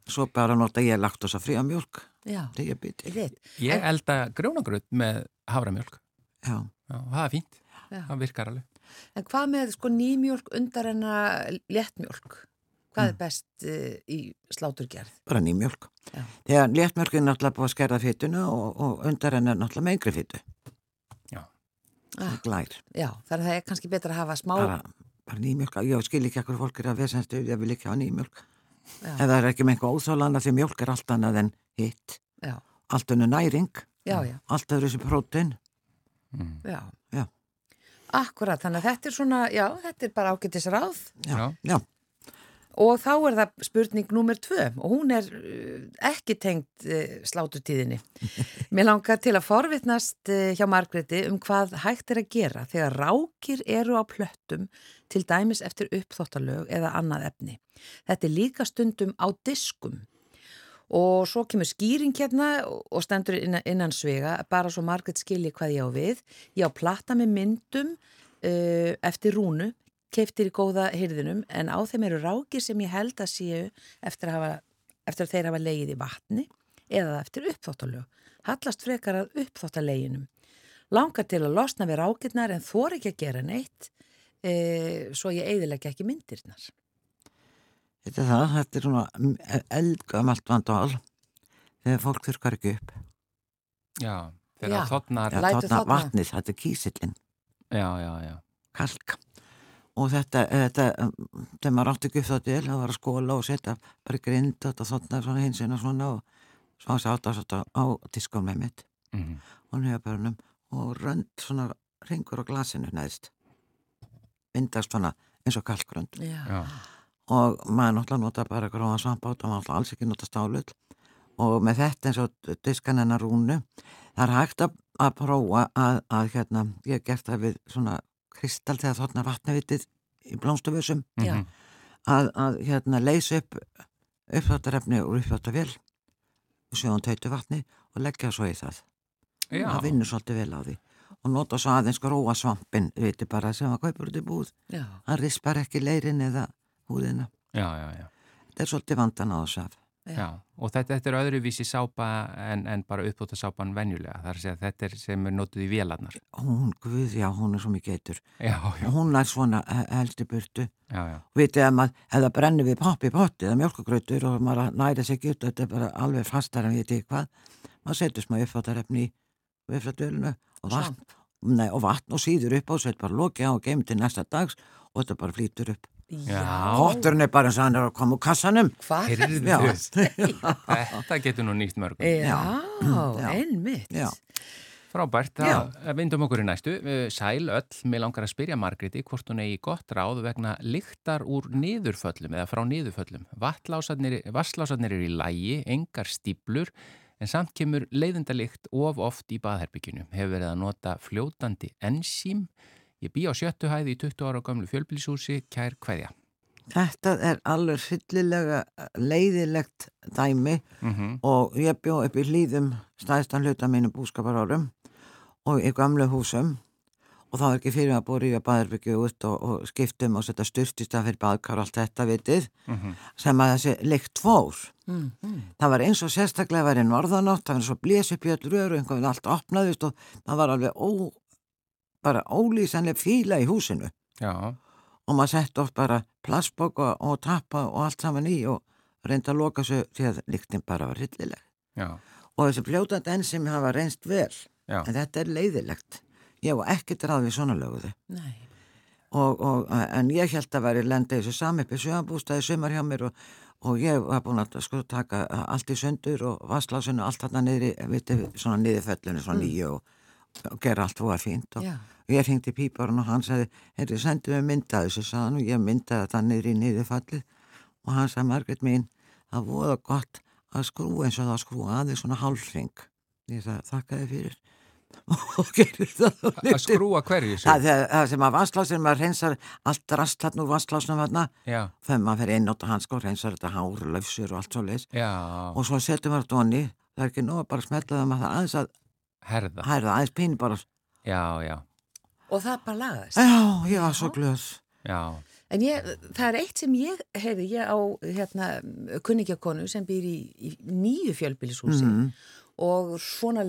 [SPEAKER 3] Svo bara nota ég laktosa frí á mjölk,
[SPEAKER 1] já,
[SPEAKER 3] þegar ég byrja.
[SPEAKER 1] ég.
[SPEAKER 2] Ég elda grjónagröð með havramjólk.
[SPEAKER 3] Já.
[SPEAKER 2] Já, það er fínt.
[SPEAKER 1] Já.
[SPEAKER 2] Það virkar alveg.
[SPEAKER 1] En hvað með sko nýmjólk undar en að léttmjólk? Hvað
[SPEAKER 3] Mm.
[SPEAKER 1] er best uh, í sláturgerð?
[SPEAKER 3] bara nýmjölk.
[SPEAKER 1] Já.
[SPEAKER 3] Þegar léttmjölk er náttúrulega búið að skerða fytuna og, og undar henni er náttúrulega meingri fytu.
[SPEAKER 2] Já.
[SPEAKER 1] Ah, já, þannig að það er kannski betra að hafa smá...
[SPEAKER 3] Bara, bara nýmjölk. Ég skil ekki ekkur fólk er að vesenstu, ég vil ekki hafa nýmjölk.
[SPEAKER 1] Já.
[SPEAKER 3] Ef það er ekki með einhver óþólanda því mjölk er allt annað en hitt.
[SPEAKER 1] Já,
[SPEAKER 3] Allt önnu næring,
[SPEAKER 1] já, já,
[SPEAKER 3] allt öðru þessi prótein.
[SPEAKER 2] Mm.
[SPEAKER 1] já. Akkurat, þannig að þetta er svona, já, þetta er bara ágættis ráð
[SPEAKER 3] Já.
[SPEAKER 2] Já.
[SPEAKER 1] Og þá er það spurning númer tvö og hún er uh, ekki tengt uh, slátutíðinni. <laughs> Mér langar til að forvitnast uh, hjá Margréti um hvað hægt er að gera þegar rákir eru á plöttum til dæmis eftir uppþóttalög eða annað efni. Þetta er líka stundum á diskum og svo kemur skýring hérna og stendur innan, innan svega bara svo Margrét skilji hvað ég á við. Ég á platta með myndum uh, eftir rúnu, keiftir í góða hyrðinum en á þeim eru rákir sem ég held að séu eftir að, hafa, eftir að þeir hafa leið í vatni eða eftir uppþóttalög. Hallast frekar að uppþóttaleginum. Langar til að losna við rákirnar en þor ekki að gera neitt uh, svo ég eiðilega ekki myndirnar.
[SPEAKER 3] Þetta er það, þetta er svona eldgamalt vandál þegar fólk þurkar ekki upp.
[SPEAKER 2] Já, þegar þotnar,
[SPEAKER 3] Já, þarna- vatnið, þetta er kísillin,
[SPEAKER 2] já, já, já.
[SPEAKER 3] kalk. Og þetta, þetta þegar maður átti ekki upp þá til, það var að skóla og setja bara grind og þetta þotnaði svona hins og svona og svo hans átt að setja á diskum með mitt
[SPEAKER 2] Mm
[SPEAKER 3] og nefnbörnum og rönd svona ringur á glasinu neðst. Myndast svona eins og kalkrönd.
[SPEAKER 1] Já.
[SPEAKER 2] Já,
[SPEAKER 3] og maður náttúrulega nota bara gróðan svampát og maður náttúrulega alls ekki nota stálull og með þetta eins og diskan hennar rúnu það er hægt að, að prófa að, að hérna, ég hef gert það við svona kristall þegar þarna vatnavitið í blómstufusum
[SPEAKER 1] Já.
[SPEAKER 2] Mhm.
[SPEAKER 3] að, að hérna leysa upp uppþáttavél og sjóðan tautu vatni og leggja svo í það.
[SPEAKER 2] Já,
[SPEAKER 3] Það vinnur svolítið vel á því og nota svo aðeins gróa svampin, viti bara, sem að kaupur út í búð.
[SPEAKER 1] Já.
[SPEAKER 3] Hann rispar ekki leirin eða húðina.
[SPEAKER 2] já, já, já.
[SPEAKER 3] Þetta er svolítið vandan á þessu af.
[SPEAKER 2] Já, og þetta, þetta er öðruvísi sápa en, en bara uppbúta sápan venjulega. Það er að segja að þetta er sem er notuð í vélarnar.
[SPEAKER 3] Hún, guð, já, hún er svo mikið eitur.
[SPEAKER 2] Já, já,
[SPEAKER 3] Og hún er svona heldur burtu.
[SPEAKER 2] já, já.
[SPEAKER 3] Vitið að maður, ef það brennir við popp í potti eða mjölkugrautur og maður næri sig út, þetta er bara alveg fastar en viti hvað. Maður setur smá uppfáttarefni í uppfáttarölinu og vatn, nei, og vatn og síður upp og setur bara á og geymir til næsta dags og þetta bara flýtur upp.
[SPEAKER 2] Já.
[SPEAKER 3] Potturinn er bara eins og hann er að koma úr kassanum.
[SPEAKER 1] Hvað?
[SPEAKER 2] Þetta getur nú nýtt mörgum.
[SPEAKER 1] Já,
[SPEAKER 3] Já.
[SPEAKER 1] einmitt.
[SPEAKER 3] Já.
[SPEAKER 2] Frábært, það vindum okkur í næstu. Eh, Sæl öll, mér langar að spyrja Margréti hvort hún eigi gott ráð vegna lyktar úr niðurföllum eða frá niðurföllum. Vasslásarnir eru í lægi, engar stíplur, en samt kemur leiðindalikt of oft í baðherbygginu. Hefur verið að nota fljótandi ensím. Ég bý á sjöttu hæði í 20 ára gamlu fjölbílishúsi, kær hverja.
[SPEAKER 3] Þetta er alveg fyllilega leiðilegt dæmi
[SPEAKER 2] Mm
[SPEAKER 3] og ég bjó upp í hlýðum stæðstan hluta mínu búskaparárum og í gamlu húsum og þá er ekki fyrir að búið rífa baðarbyggju út og, og skiptum og setja styrtist að fyrir baðkar og allt þetta vitið
[SPEAKER 2] Mhm.
[SPEAKER 3] sem að þessi lykt fór.
[SPEAKER 1] Mm, mm.
[SPEAKER 3] Það var eins og sérstaklega að í norðanátt, það var eins og blés upp í öll röru, einhvern veginn allt opnaðist og það var alveg ó, bara ólýsanlega fíla í húsinu
[SPEAKER 2] Já,
[SPEAKER 3] og maður sett oft bara plastbók og, tappa og allt saman í og reynda að loka svo því að lyktin bara var hryllileg.
[SPEAKER 2] já,
[SPEAKER 3] Og þessi fljótandi enn sem hafa reynst vel,
[SPEAKER 2] já.
[SPEAKER 3] en þetta er leiðilegt. Ég var ekkert ráð við svona löguðu.
[SPEAKER 1] Nei.
[SPEAKER 3] Og, og, en ég held að væri lenda í þessu sami upp í sögambústaði sumar hjá mér og, og ég var búin að sko taka allt í sundur og vasslásinu allt þarna niðri, viti, svona niðurföllinu, svona nýju og, og gera allt voða fínt og
[SPEAKER 1] Já.
[SPEAKER 3] ég hringdi píparinn og hann sagði, heyrðu, sendu mig mynda þessu, sagði hann og ég myndaði þetta niður í niðurfallið. Og hann sagði, Margrét mín, það voða gott að skrúa eins og það að skrúa aðeins svona hálfring. Ég sagði, þakka þið fyrir. <laughs> Og gerir það og
[SPEAKER 2] Að skrúa hverju?
[SPEAKER 3] Það, það, það sem að vasslásin, maður reynsar allt rast hann úr vasslásnum þegar maður fer inn átt og hann sko reynsar þetta hár, löfsur og allt svo leis og svo setjum maður þetta onni, það er ekki nóg að bara smetla það maður aðeins að
[SPEAKER 2] herða.
[SPEAKER 3] hærða, aðeins pín bara,
[SPEAKER 2] Já, já,
[SPEAKER 1] Og það bara lagaðist.
[SPEAKER 3] já, var svo glöð.
[SPEAKER 2] já.
[SPEAKER 1] En ég, það er eitt sem ég, heyrði, ég á hérna, kunningjakonu sem býr í, í nýju fjölbýlishúsi
[SPEAKER 3] Mhm.
[SPEAKER 1] og svona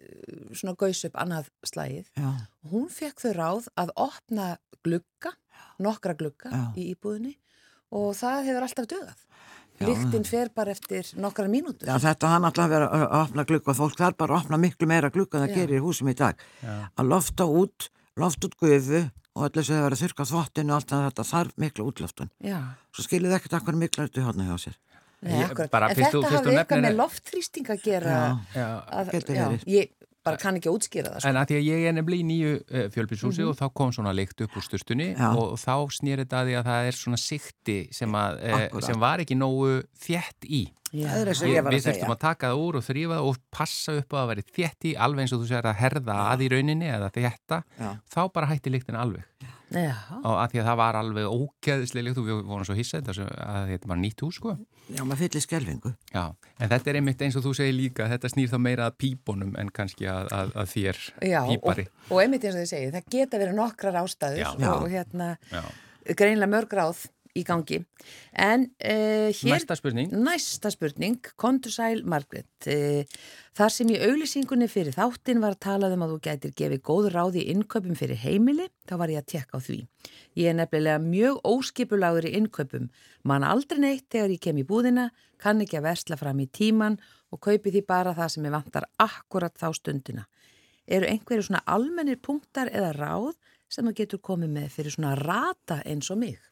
[SPEAKER 1] eh, svona gaus upp annað slægið.
[SPEAKER 3] Já,
[SPEAKER 1] Hún fekk þau ráð að opna glugga, nokkra glugga
[SPEAKER 3] Já.
[SPEAKER 1] í íbúðinni og það hefur alltaf dögað.
[SPEAKER 3] Já.
[SPEAKER 1] Lyktin fer bara eftir nokkra mínútur.
[SPEAKER 3] já þetta hann alltaf verið að að opna glugga og fólk þarf bara að opna miklu meira glugga en það
[SPEAKER 1] Já.
[SPEAKER 3] gerir í húsum í dag.
[SPEAKER 2] Já.
[SPEAKER 3] Að lofta út, lofta út gufu og allir sem hefur verið að þurka þvottinu og allt það, þetta þarf miklu útloftun.
[SPEAKER 1] Já.
[SPEAKER 3] Svo skiljið ekkert akkur miklu þetta hátna hjá sér.
[SPEAKER 1] Nei,
[SPEAKER 2] Ég-
[SPEAKER 1] akkurat.
[SPEAKER 2] bara
[SPEAKER 1] en þetta
[SPEAKER 2] þú- þú
[SPEAKER 1] hafði eitthvað
[SPEAKER 2] nefnir-
[SPEAKER 1] með loftþrýsting að gera
[SPEAKER 3] Já.
[SPEAKER 2] já.
[SPEAKER 1] að,
[SPEAKER 3] getur verið.
[SPEAKER 1] ég bara kann ekki að útskýra það sko.
[SPEAKER 2] En að því að ég er nefnilega í nýju uh, fjölbílshúsi og þá kom svona lykt upp úr stustunni
[SPEAKER 3] Já.
[SPEAKER 2] og, og þá snýr þetta að því að það er svona sikti sem, að, uh,
[SPEAKER 3] Akkúrat.
[SPEAKER 2] sem var ekki nógu þétt í.
[SPEAKER 1] Já.
[SPEAKER 3] Það
[SPEAKER 2] Ég,
[SPEAKER 3] ég var
[SPEAKER 2] við
[SPEAKER 3] að
[SPEAKER 2] þurftum að taka það úr og þrýfa það og passa upp á að vera þétt í alveg eins og þú segir að herða að í rauninni eða þétta,
[SPEAKER 3] Já.
[SPEAKER 2] þá bara hætti lyktin alveg.
[SPEAKER 1] Já.
[SPEAKER 2] Og að því að það var alveg ógeðslega lykt og við vorum svo hissað að þetta var nýtt hús sko.
[SPEAKER 3] Já, maður fyllir skelvingu.
[SPEAKER 2] Já, en þetta er einmitt eins og þú segir líka, þetta snýr þá meira að pípunum en kannski að, að, að þér
[SPEAKER 1] Já, og,
[SPEAKER 2] pípari.
[SPEAKER 1] og einmitt eins og þið segið, það geta verið nokkrar ástæður
[SPEAKER 2] Já.
[SPEAKER 1] og hérna
[SPEAKER 2] Já.
[SPEAKER 1] greinlega mörg ráð í gangi. En uh, hér...
[SPEAKER 2] Næsta spurning.
[SPEAKER 1] Næsta spurning, kontur sæl Margrét. Uh, þar sem í auglýsingunni fyrir þáttin var talað um að þú gætir gefið góð ráð í innkaupum fyrir heimili, þá var ég að tekka á því. Ég er nefnilega mjög óskipulagur í innkaupum. Man aldrei neitt þegar ég kem í búðina, kann ekki að versla fram í tíman og kaupi því bara það sem ég vantar akkurat þá stundina. Eru einhverju svona almennir punktar eða ráð sem þú getur komið með fyrir svona rata eins og mig?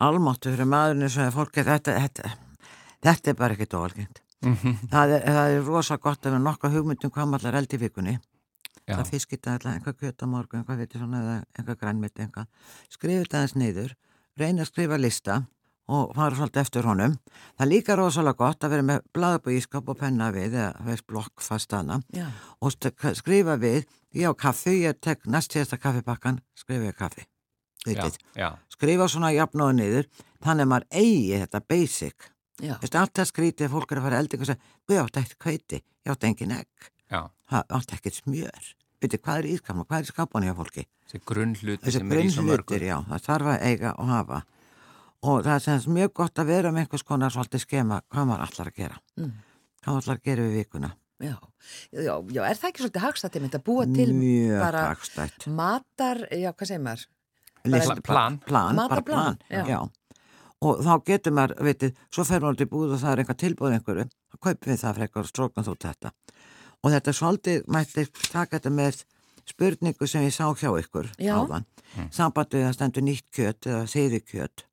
[SPEAKER 3] Almáttu fyrir maðurinn sem er fólki þetta, þetta, þetta er bara ekkert óalgengt. Það, er- það er rosa gott að vera nokkuð hugmyndum hvað maður eldi í vikunni.
[SPEAKER 2] Já.
[SPEAKER 3] það fiskita alltaf einhver kjöt á morgun einhver veitir svona eða einhver grænmeti einhver skrifa þetta aðeins niður reyna að skrifa lista og fara svolítið eftir honum. Það er líka rosalega gott að vera með blaðabú ískap og penna við eða veist blokk fast
[SPEAKER 1] Já.
[SPEAKER 3] og skrifa við ég á kaffi, ég tek næst síðasta kaffibakkan skrifa ég kaffi
[SPEAKER 2] Já, já,
[SPEAKER 3] skrifa svona jafn og niður þannig að maður eigi þetta basic
[SPEAKER 1] Já.
[SPEAKER 3] Veistu, allt það skrítið að fólk er að fara elding og segja, við átti ekkert kveiti, ég átti engin egg,
[SPEAKER 2] Já,
[SPEAKER 3] það átti ekkert smjör. Veitu, hvað er í ískapna, hvað er í skapan hjá fólki?
[SPEAKER 2] þessi grunnhluti
[SPEAKER 3] Þessi
[SPEAKER 2] sem er í svo
[SPEAKER 3] já, það þarf að eiga og hafa. Og það er sem sagt mjög gott að vera með einhvers konar svolítið skema hvað maður allar að gera.
[SPEAKER 1] Mm.
[SPEAKER 3] Hvað maður allar að gera við vikuna.
[SPEAKER 1] Já. Já, já, er það ekki svolítið hagstætti mynd að búa til
[SPEAKER 3] Mjög
[SPEAKER 1] bara
[SPEAKER 3] hagstætt.
[SPEAKER 1] matar, já, hvað segir maður?
[SPEAKER 3] List-
[SPEAKER 2] plan.
[SPEAKER 3] plan, bara plan,
[SPEAKER 1] já.
[SPEAKER 3] já. Og þá getur maður, veitir, svo fer maður til búð og það er einhver tilbúð einhverju, þá kaupum við það frekar og stróknum þú þetta. Og þetta svolítið, mætti taka þetta með spurningu sem ég sá hjá ykkur áðan. Sambandið að stendur nýtt kjöt eða þýði kjöt.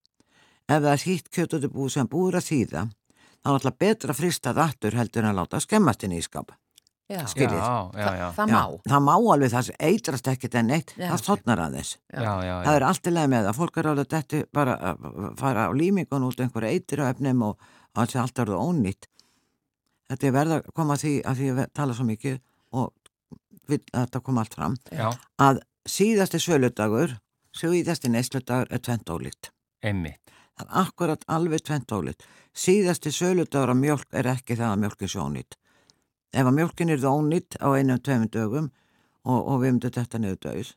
[SPEAKER 3] Ef það er hýtt kjöt út í búð sem búður að þýða, þá er alltaf betra að frista það aftur heldur en að láta skemmast inn í skap.
[SPEAKER 1] Já,
[SPEAKER 3] Skiljið.
[SPEAKER 2] Já, já, já.
[SPEAKER 1] það má.
[SPEAKER 3] Það má alveg það sem eitrast ekkit en neitt,
[SPEAKER 1] Já,
[SPEAKER 3] það stotnar aðeins.
[SPEAKER 2] Já, já, já.
[SPEAKER 3] Það er allt í leið með það. Fólk er alveg þetta bara að fara á límingun út einhverju eitir og efnum og það sé allt orðið ónýtt. Þetta er verða að koma að því að því að tala svo mikið og við, að þetta kom allt fram
[SPEAKER 2] Já,
[SPEAKER 3] að síðasti söludagur, síðasti neysludagur er tvent ólíkt.
[SPEAKER 2] einmitt.
[SPEAKER 3] Það er akkurat alveg tvent ólíkt. Síðasti söludagur af mjölk er ekki það að mjölk er svo ónýtt. Ef að mjölkin er það ónýtt á einum tveimum dögum og, og við myndum þetta niður dögis,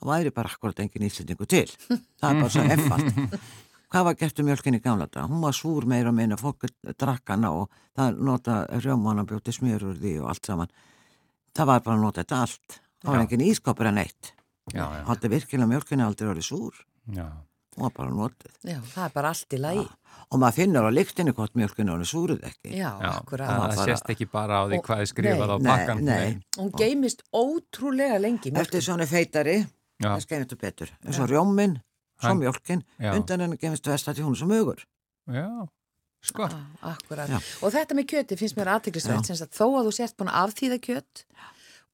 [SPEAKER 3] þá væri bara akkurat engin íslendingu til. <laughs> Það er bara svo effalt. Hvað var gert um mjölkin í gamla dag? Hún var súr meira og meina, fólk drakk hana og það nota rjómana bjóti smjörur því og allt saman. Það var bara að nota þetta allt. Það var engin ískapur en eitt. Er virkilega mjölkinni aldrei orðið súr.
[SPEAKER 2] já.
[SPEAKER 3] Hún var bara notið.
[SPEAKER 1] Já, það er bara allt í lagi.
[SPEAKER 3] Og maður finnur á lyktinni hvort mjölkinni orðið súruð ekki.
[SPEAKER 1] Já,
[SPEAKER 2] Já,
[SPEAKER 1] akkurat.
[SPEAKER 2] það, það
[SPEAKER 3] bara-
[SPEAKER 2] sést ekki bara á því hvað er skrifað á
[SPEAKER 3] nei,
[SPEAKER 2] bakkan.
[SPEAKER 3] nei.
[SPEAKER 1] Hún geimist ótrúlega lengi. mjólkin.
[SPEAKER 3] Eftir svona feitari,
[SPEAKER 2] Já,
[SPEAKER 3] það skemmist þú betur. Eins og rjóminn, svo
[SPEAKER 2] Hann-
[SPEAKER 3] mjölkin, undan henni gemist vest að hún sem augur.
[SPEAKER 2] já, sko.
[SPEAKER 1] Ah, akkurat.
[SPEAKER 3] Já.
[SPEAKER 1] Og þetta með kjöti finnst mér sem sagt þó að þú sért búin að afþýða kjöt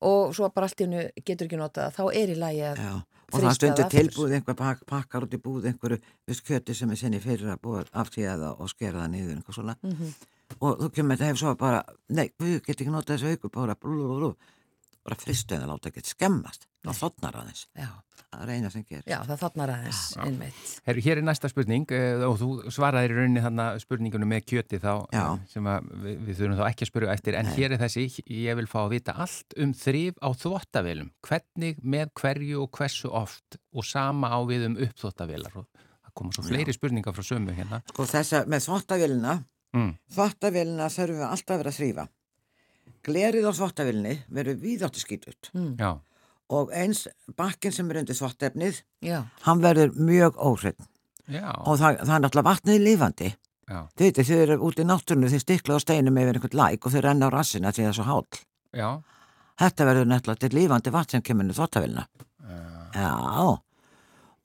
[SPEAKER 1] og svo bara allt í hennu getur ekki notað, þá er í lagi að
[SPEAKER 3] Já. Og það stundur
[SPEAKER 1] það
[SPEAKER 3] tilbúð einhver pak, pakkar út í búð einhverju kjöti sem er sinni fyrir að búa aftíða og skera það niður einhver svona.
[SPEAKER 1] Mhm.
[SPEAKER 3] Og þú kemur þetta hefur svo bara, nei, við getum ekki notað þessu auku, bara bara fristu en það láta ekki skemmast. Það þotnar aðeins.
[SPEAKER 1] Já,
[SPEAKER 3] Það er eina sem gerir.
[SPEAKER 1] já það þarnar aðeins einmitt.
[SPEAKER 2] Her, hér er næsta spurning eh, og þú svaraðir í rauninni þarna spurningunum með kjöti þá
[SPEAKER 3] Já.
[SPEAKER 2] eh, sem að við, við þurfum þá ekki að spyrja eftir en hér er þessi, ég vil fá að vita allt um þrif á þvottavelum hvernig, með hverju og hversu oft og sama á við um uppþvottavelar og það koma svo fleiri spurningar frá sömu hérna
[SPEAKER 3] Sko þessa með þvottavélina,
[SPEAKER 2] mm.
[SPEAKER 3] þvottavélina þurfum við alltaf að vera að þrýfa. Glerið á þvottavélinni verður víðáttu skítut
[SPEAKER 2] Já,
[SPEAKER 3] og eins bakkin sem er undir þvottefnið,
[SPEAKER 1] Já,
[SPEAKER 3] hann verður mjög óhreinn.
[SPEAKER 2] Já,
[SPEAKER 3] og það, það er náttúrulega vatnið lifandi.
[SPEAKER 2] já,
[SPEAKER 3] Þið veitir, þið eru út í náttúrunu, þið stikla á steinum yfir einhvern læk og þið renna á rassina því það er svo hál.
[SPEAKER 2] já,
[SPEAKER 3] Þetta verður náttúrulega til lifandi vatn sem kemur inn í þvottavélina. Já,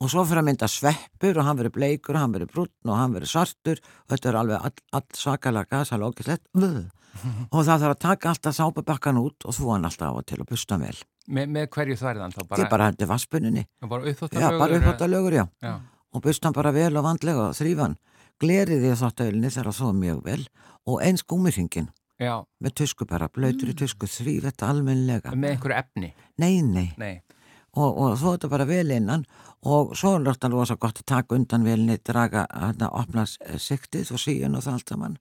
[SPEAKER 3] og svo fyrir að mynda sveppur og hann verður bleikur og hann verður brúnn og hann verður svartur. Og þetta er alveg all, all svakalega gasalega ógislegt <laughs> og það þarf að taka alltaf sápabakkan út og þú hann alltaf á og til og busta hann vel.
[SPEAKER 2] Me, með hverju þværðan þá?
[SPEAKER 3] Bara, Þið bara hendur vasspunninni,
[SPEAKER 2] bara
[SPEAKER 3] já,
[SPEAKER 2] uppþvottalögur
[SPEAKER 3] bara upp átta lögur, já,
[SPEAKER 2] Já,
[SPEAKER 3] og busta hann bara vel og vandlega og þrýfa hann. Glerið í þvottavélinni þarf að þóða mjög vel og eins gúmifingin
[SPEAKER 2] já,
[SPEAKER 3] með tusku bara, blöytur í tusku, þrýf þetta almennilega.
[SPEAKER 2] með einhverju efni?
[SPEAKER 3] Nei, nei,
[SPEAKER 2] Nei,
[SPEAKER 3] og, og svo þetta bara vel innan og svo er náttúrulega rosa gott að taka undan velni, draga, hérna, opna s- siktið og síun og það allt saman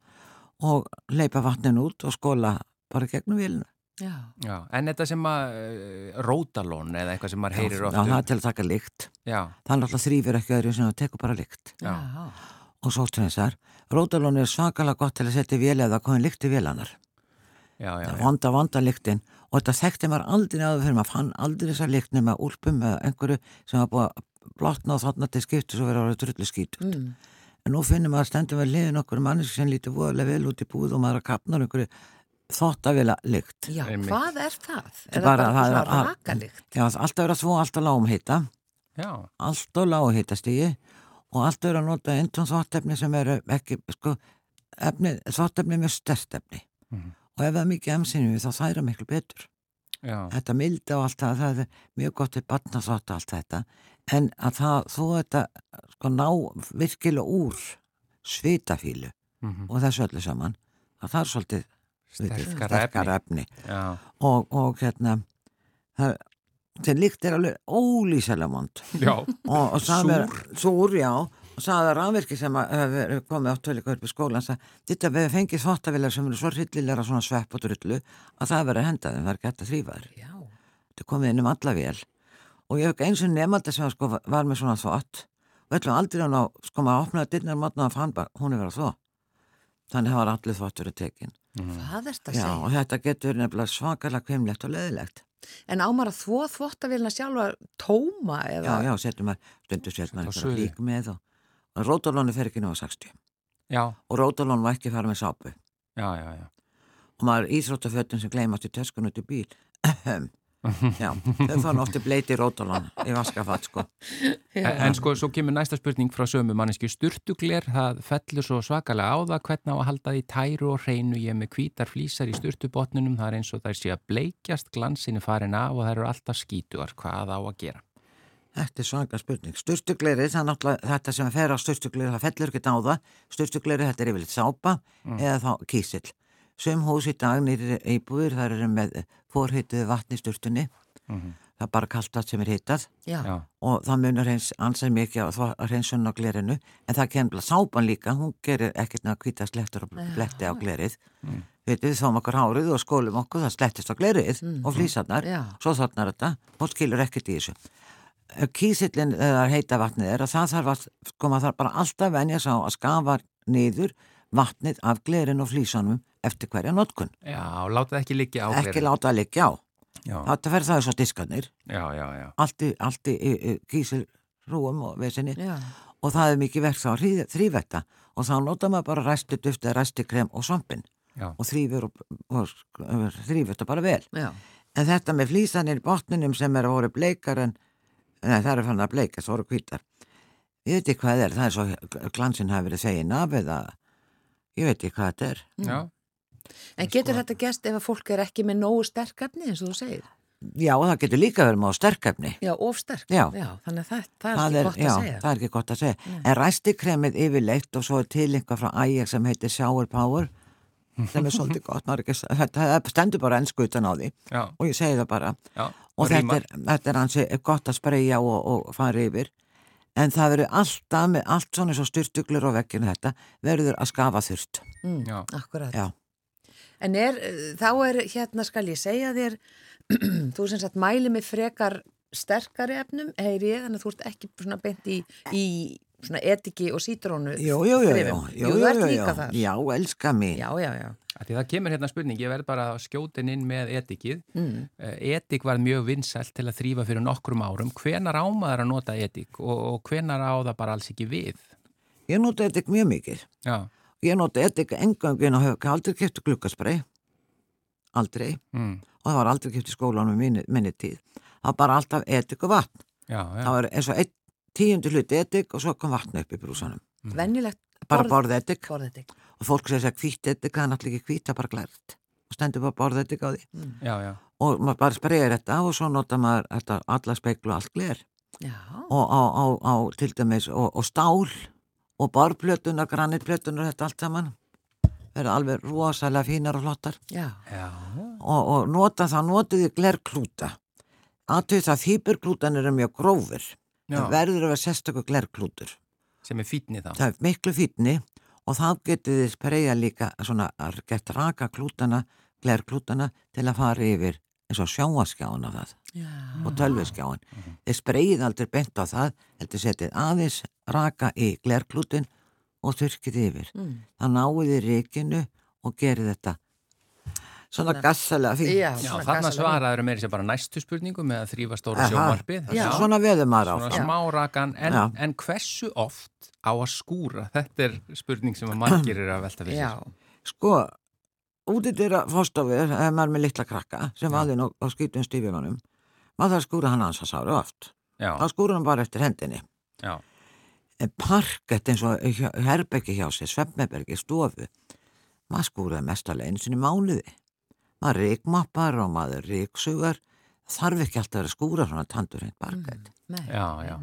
[SPEAKER 3] og leipa vatnin út og skóla bara gegnum velina.
[SPEAKER 1] Já,
[SPEAKER 2] já, en þetta sem að uh, rótalón eða eitthvað sem maður heyrir
[SPEAKER 3] Já,
[SPEAKER 2] oft
[SPEAKER 3] það
[SPEAKER 2] um
[SPEAKER 3] er til að taka lykt.
[SPEAKER 2] Já,
[SPEAKER 3] Það er náttúrulega þrýfir ekki öðru sem það tekur bara lykt.
[SPEAKER 1] já,
[SPEAKER 3] Og svo strensar, rótalón er svakalega gott til að setja vél eða komin lykt í vélanar.
[SPEAKER 2] já, já,
[SPEAKER 3] Það
[SPEAKER 2] já.
[SPEAKER 3] er vonda, vonda lyktin og þetta þekkti maður aldrei áður fyrir maður fann aldrei þessar lykt nema úlpum eða einhverju sem var búið að blotna og þarna til skiptu svo verið að vera drullu skítut.
[SPEAKER 1] mm,
[SPEAKER 3] En nú finnum maður að stendum við liðin okkur manneski sem lítur voðalega vel út í búð og maður að kapna einhverju þóttavila lykt.
[SPEAKER 1] já,
[SPEAKER 2] Einmitt.
[SPEAKER 1] hvað er það?
[SPEAKER 3] er
[SPEAKER 1] það
[SPEAKER 3] bara-
[SPEAKER 1] bara
[SPEAKER 3] það er
[SPEAKER 1] svona rakalikt?
[SPEAKER 3] Já, alltaf verið að þvó alltaf lágum hita,
[SPEAKER 2] já.
[SPEAKER 3] alltaf lágum hitastígi og alltaf verið að nota eintón þvóttefni sem eru ekki, sko, efni, þvóttefni er mjög stert efni.
[SPEAKER 2] Mhm.
[SPEAKER 3] Og ef það er mikið emsinu við þá þæra miklu betur.
[SPEAKER 2] Já,
[SPEAKER 3] Þetta milda og allt það, það er mjög gott til batna þvótt allt þetta. En að það, þú þetta, sko, ná virkilega úr svitafílu
[SPEAKER 2] mhm.
[SPEAKER 3] og þessu öllu saman, að það er svolítið
[SPEAKER 2] sterkara efni.
[SPEAKER 3] efni. Og, og hérna það, það líkt er alveg ólýsalega mond og, og er súr, já, og sagði að rafvirki sem að hefur komið átt tölíka upp í skólan þetta við fengið þvottavilar sem eru svo hryllilega svona svepp og drullu að það verður að henda þeim, það er gett að þrýfa
[SPEAKER 1] Já.
[SPEAKER 3] þetta komið inn um alla vel og ég hef ekki eins og nefnda sem sko, var með svona þvott. Og ætlum aldrei hann á sko maður opnaði dyrnar matna og fann bara hún er verið að þvó þannig hafa allir þvottur að tekin
[SPEAKER 1] Hvað er þetta að
[SPEAKER 3] Já,
[SPEAKER 1] segja?
[SPEAKER 3] og þetta getur nefnilega svakalega kvimlegt og leðilegt
[SPEAKER 1] En ámar að þvó þvóttavélina sjálfa tóma
[SPEAKER 3] Já,
[SPEAKER 1] eða?
[SPEAKER 3] já, setjum að stundu setjum að
[SPEAKER 2] suðu.
[SPEAKER 3] lík með og, og rótalónu fer ekki nú að 60
[SPEAKER 2] Já,
[SPEAKER 3] og rótalón var ekki fara með sápu
[SPEAKER 2] já, já, já.
[SPEAKER 3] og maður íþróttafötun sem gleymast í töskun út í bíl <clears throat> já, þau fann ofti bleiti rótalón í vaskafat sko.
[SPEAKER 2] En, en sko, svo kemur næsta spurning frá sömu manneski sturtugler, það fellur svo svakalega á það hvernig á að halda því tæru og hreinu. Ég með hvítar flýsar í sturtubotnunum það er eins og það sé að bleikjast glansinu farin af og það eru alltaf skítuar hvað á að gera?
[SPEAKER 3] Þetta er svanga spurning. Er náttúrulega þetta sem fer á sturstuglerið, það fellur ekki á það. Sturstuglerið, þetta er yfirleitt sápa eða þá kísill. Sum hús í dag nýri íbúður, það eru með fórhituðu vatni í sturtunni. Það er bara kallt allt sem er.
[SPEAKER 1] Já,
[SPEAKER 3] og það munur hreins ansið mikið á þvo- hreinsun á glerinu. En það kemur sápan líka, hún gerir ekkert að hvita slettur og bletti á glerið. Mm. Vitið, þá okkur hárið og skólum okkur, það slettist á glerið og flýsarnar.
[SPEAKER 1] Já.
[SPEAKER 3] Svo þarnar þetta og skilur ekkert í þessu kísillin eða heita vatnið er að það þarf að sko maður þarf bara alltaf venja sá að skafa niður vatnið af glerin og flýsanum eftir hverja notkun
[SPEAKER 2] já, láta það ekki liggja á
[SPEAKER 3] ekki
[SPEAKER 2] glerinu.
[SPEAKER 3] láta að liggja á
[SPEAKER 2] Já,
[SPEAKER 3] þetta fer það svo diskarnir
[SPEAKER 2] já, já, já.
[SPEAKER 3] allt í, allt í, í, í kísilrúum og vesinni
[SPEAKER 1] Já.
[SPEAKER 3] og það er mikið verk þá að þrý- þrífetta og þá nota maður bara ræsti duft eða ræsti krem og svampin
[SPEAKER 2] Já.
[SPEAKER 3] og þrýfur þetta bara vel
[SPEAKER 1] Já.
[SPEAKER 3] En þetta með flýsanir í botninum sem er að voru bleikar en neða, það er fann að bleika, það voru hvítar. Ég veit ekki hvað það er, það er svo glansinn hafi verið þegin af eða ég veit ekki hvað þetta er.
[SPEAKER 2] já.
[SPEAKER 1] En getur þetta gæst ef að fólk er ekki með nógu sterk efni eins og þú segir?
[SPEAKER 3] Já, og það getur líka verið með á sterkefni.
[SPEAKER 1] Já, of sterk.
[SPEAKER 3] Já.
[SPEAKER 1] þannig að það, það er ekki gott
[SPEAKER 3] já,
[SPEAKER 1] að segja.
[SPEAKER 3] það er ekki gott að segja. En ræstikremið yfirleitt og svo er til einhvað frá Ajax sem heitir Shower Power sem er svolítið gott, er ekki, þetta það stendur bara ennsku utan á því
[SPEAKER 2] Já,
[SPEAKER 3] og ég segi það bara.
[SPEAKER 2] já.
[SPEAKER 3] og þetta er, þetta er hansi gott að spreyja og, og fara yfir en það verður alltaf með allt svona svo styrtuglur á vekkinu þetta verður að skafa þurft
[SPEAKER 1] Mm,
[SPEAKER 2] Já.
[SPEAKER 1] akkurat.
[SPEAKER 3] já,
[SPEAKER 1] En er, eh, þá er, hérna skal ég segja þér, <clears throat> þú sem sagt mæli með frekar sterkari efnum, heyri ég, þannig að þú ert ekki svona beint í, í svona etiki og sítrónu
[SPEAKER 3] jú, jú, jú, jú, jú,
[SPEAKER 1] Jú,
[SPEAKER 3] jú,
[SPEAKER 1] þú ert
[SPEAKER 3] jú,
[SPEAKER 1] líka
[SPEAKER 3] jú.
[SPEAKER 1] þar.
[SPEAKER 3] já, elska mín
[SPEAKER 1] Já, já, já.
[SPEAKER 2] Af Því það kemur hérna spurning, ég verð bara að skjótin inn með etikið.
[SPEAKER 1] Mm.
[SPEAKER 2] Eh, Etik var mjög vinsælt til að þrýfa fyrir nokkrum árum. Hvenar ámaður að nota etik og, og hvenar á það bara alls ekki við?
[SPEAKER 3] ég nota etik mjög mikið
[SPEAKER 2] Já,
[SPEAKER 3] ég nota etik engangin og hef aldrei kæftu glukkaspray aldrei.
[SPEAKER 2] Mm.
[SPEAKER 3] og það var aldrei kæftu skólanum minni, minni tíð. Það var bara alltaf etik og vatn.
[SPEAKER 2] Já, já.
[SPEAKER 3] það var eins og einn tíundu hluti etik og svo kom vatn upp í brúsanum.
[SPEAKER 1] Venjulegt
[SPEAKER 3] bara borð etik.
[SPEAKER 1] borðetik.
[SPEAKER 3] og fólk segir að hvít etik það er náttúrulega ekki hvít, það er bara glært og stendur bara borð etik á því.
[SPEAKER 2] Já, já.
[SPEAKER 3] og maður bara spreyir þetta og svo nota maður þetta alla speiklu og allt gler.
[SPEAKER 1] Já,
[SPEAKER 3] og á, á, á til dæmis og, og stál og borplötunar, granitplötunar þetta allt saman verða alveg rosalega fínar og flottar.
[SPEAKER 1] Já,
[SPEAKER 2] Já,
[SPEAKER 3] og, og nota það, notiði glerklúta. Aðtöð það fýburklútan eru mjög grófur það verður að vera sérstöku glerklútur.
[SPEAKER 2] Sem er fítni þá.
[SPEAKER 3] það er miklu fítni og þá getið þið spreyja líka svona að geta raka klútana glerklútana til að fara yfir eins og sjáaskjáin af það
[SPEAKER 1] já.
[SPEAKER 3] og tölviskjáin. Þið spreyið aldrei bent á það, heldur setið aðeins raka í glerklútin og þurkið yfir.
[SPEAKER 1] Mm.
[SPEAKER 3] Það náið í ríkinu og gerið þetta svona gassalega
[SPEAKER 2] þarna
[SPEAKER 1] gasalega.
[SPEAKER 2] svaraður meiri sér bara næstu spurningu með að þrýfa stóra.
[SPEAKER 1] Já.
[SPEAKER 3] Svona veður maður
[SPEAKER 2] Svona
[SPEAKER 3] áfram.
[SPEAKER 2] smárakan, en, en hversu oft á að skúra? Þetta er spurning sem að margir eru að velta fyrir
[SPEAKER 1] Já,
[SPEAKER 2] sér.
[SPEAKER 3] Sko, úti dyra fórstofur, ef maður er með litla krakka sem vaðin á, á skýtum stífjónum, maður þarf að skúra hann hans að sáru oft.
[SPEAKER 2] Já,
[SPEAKER 3] Þá skúra hann bara eftir hendinni.
[SPEAKER 2] já,
[SPEAKER 3] En parkett eins og herbeggi hjá sér, svefnmebergi, stofu, maður skúraði mestalega einu sinni í mánuði. Maður ríkmappar og maður ríksugar, þarf ekki alltaf að skúra svona tandurinn parkett.
[SPEAKER 1] nei,
[SPEAKER 2] Já, já.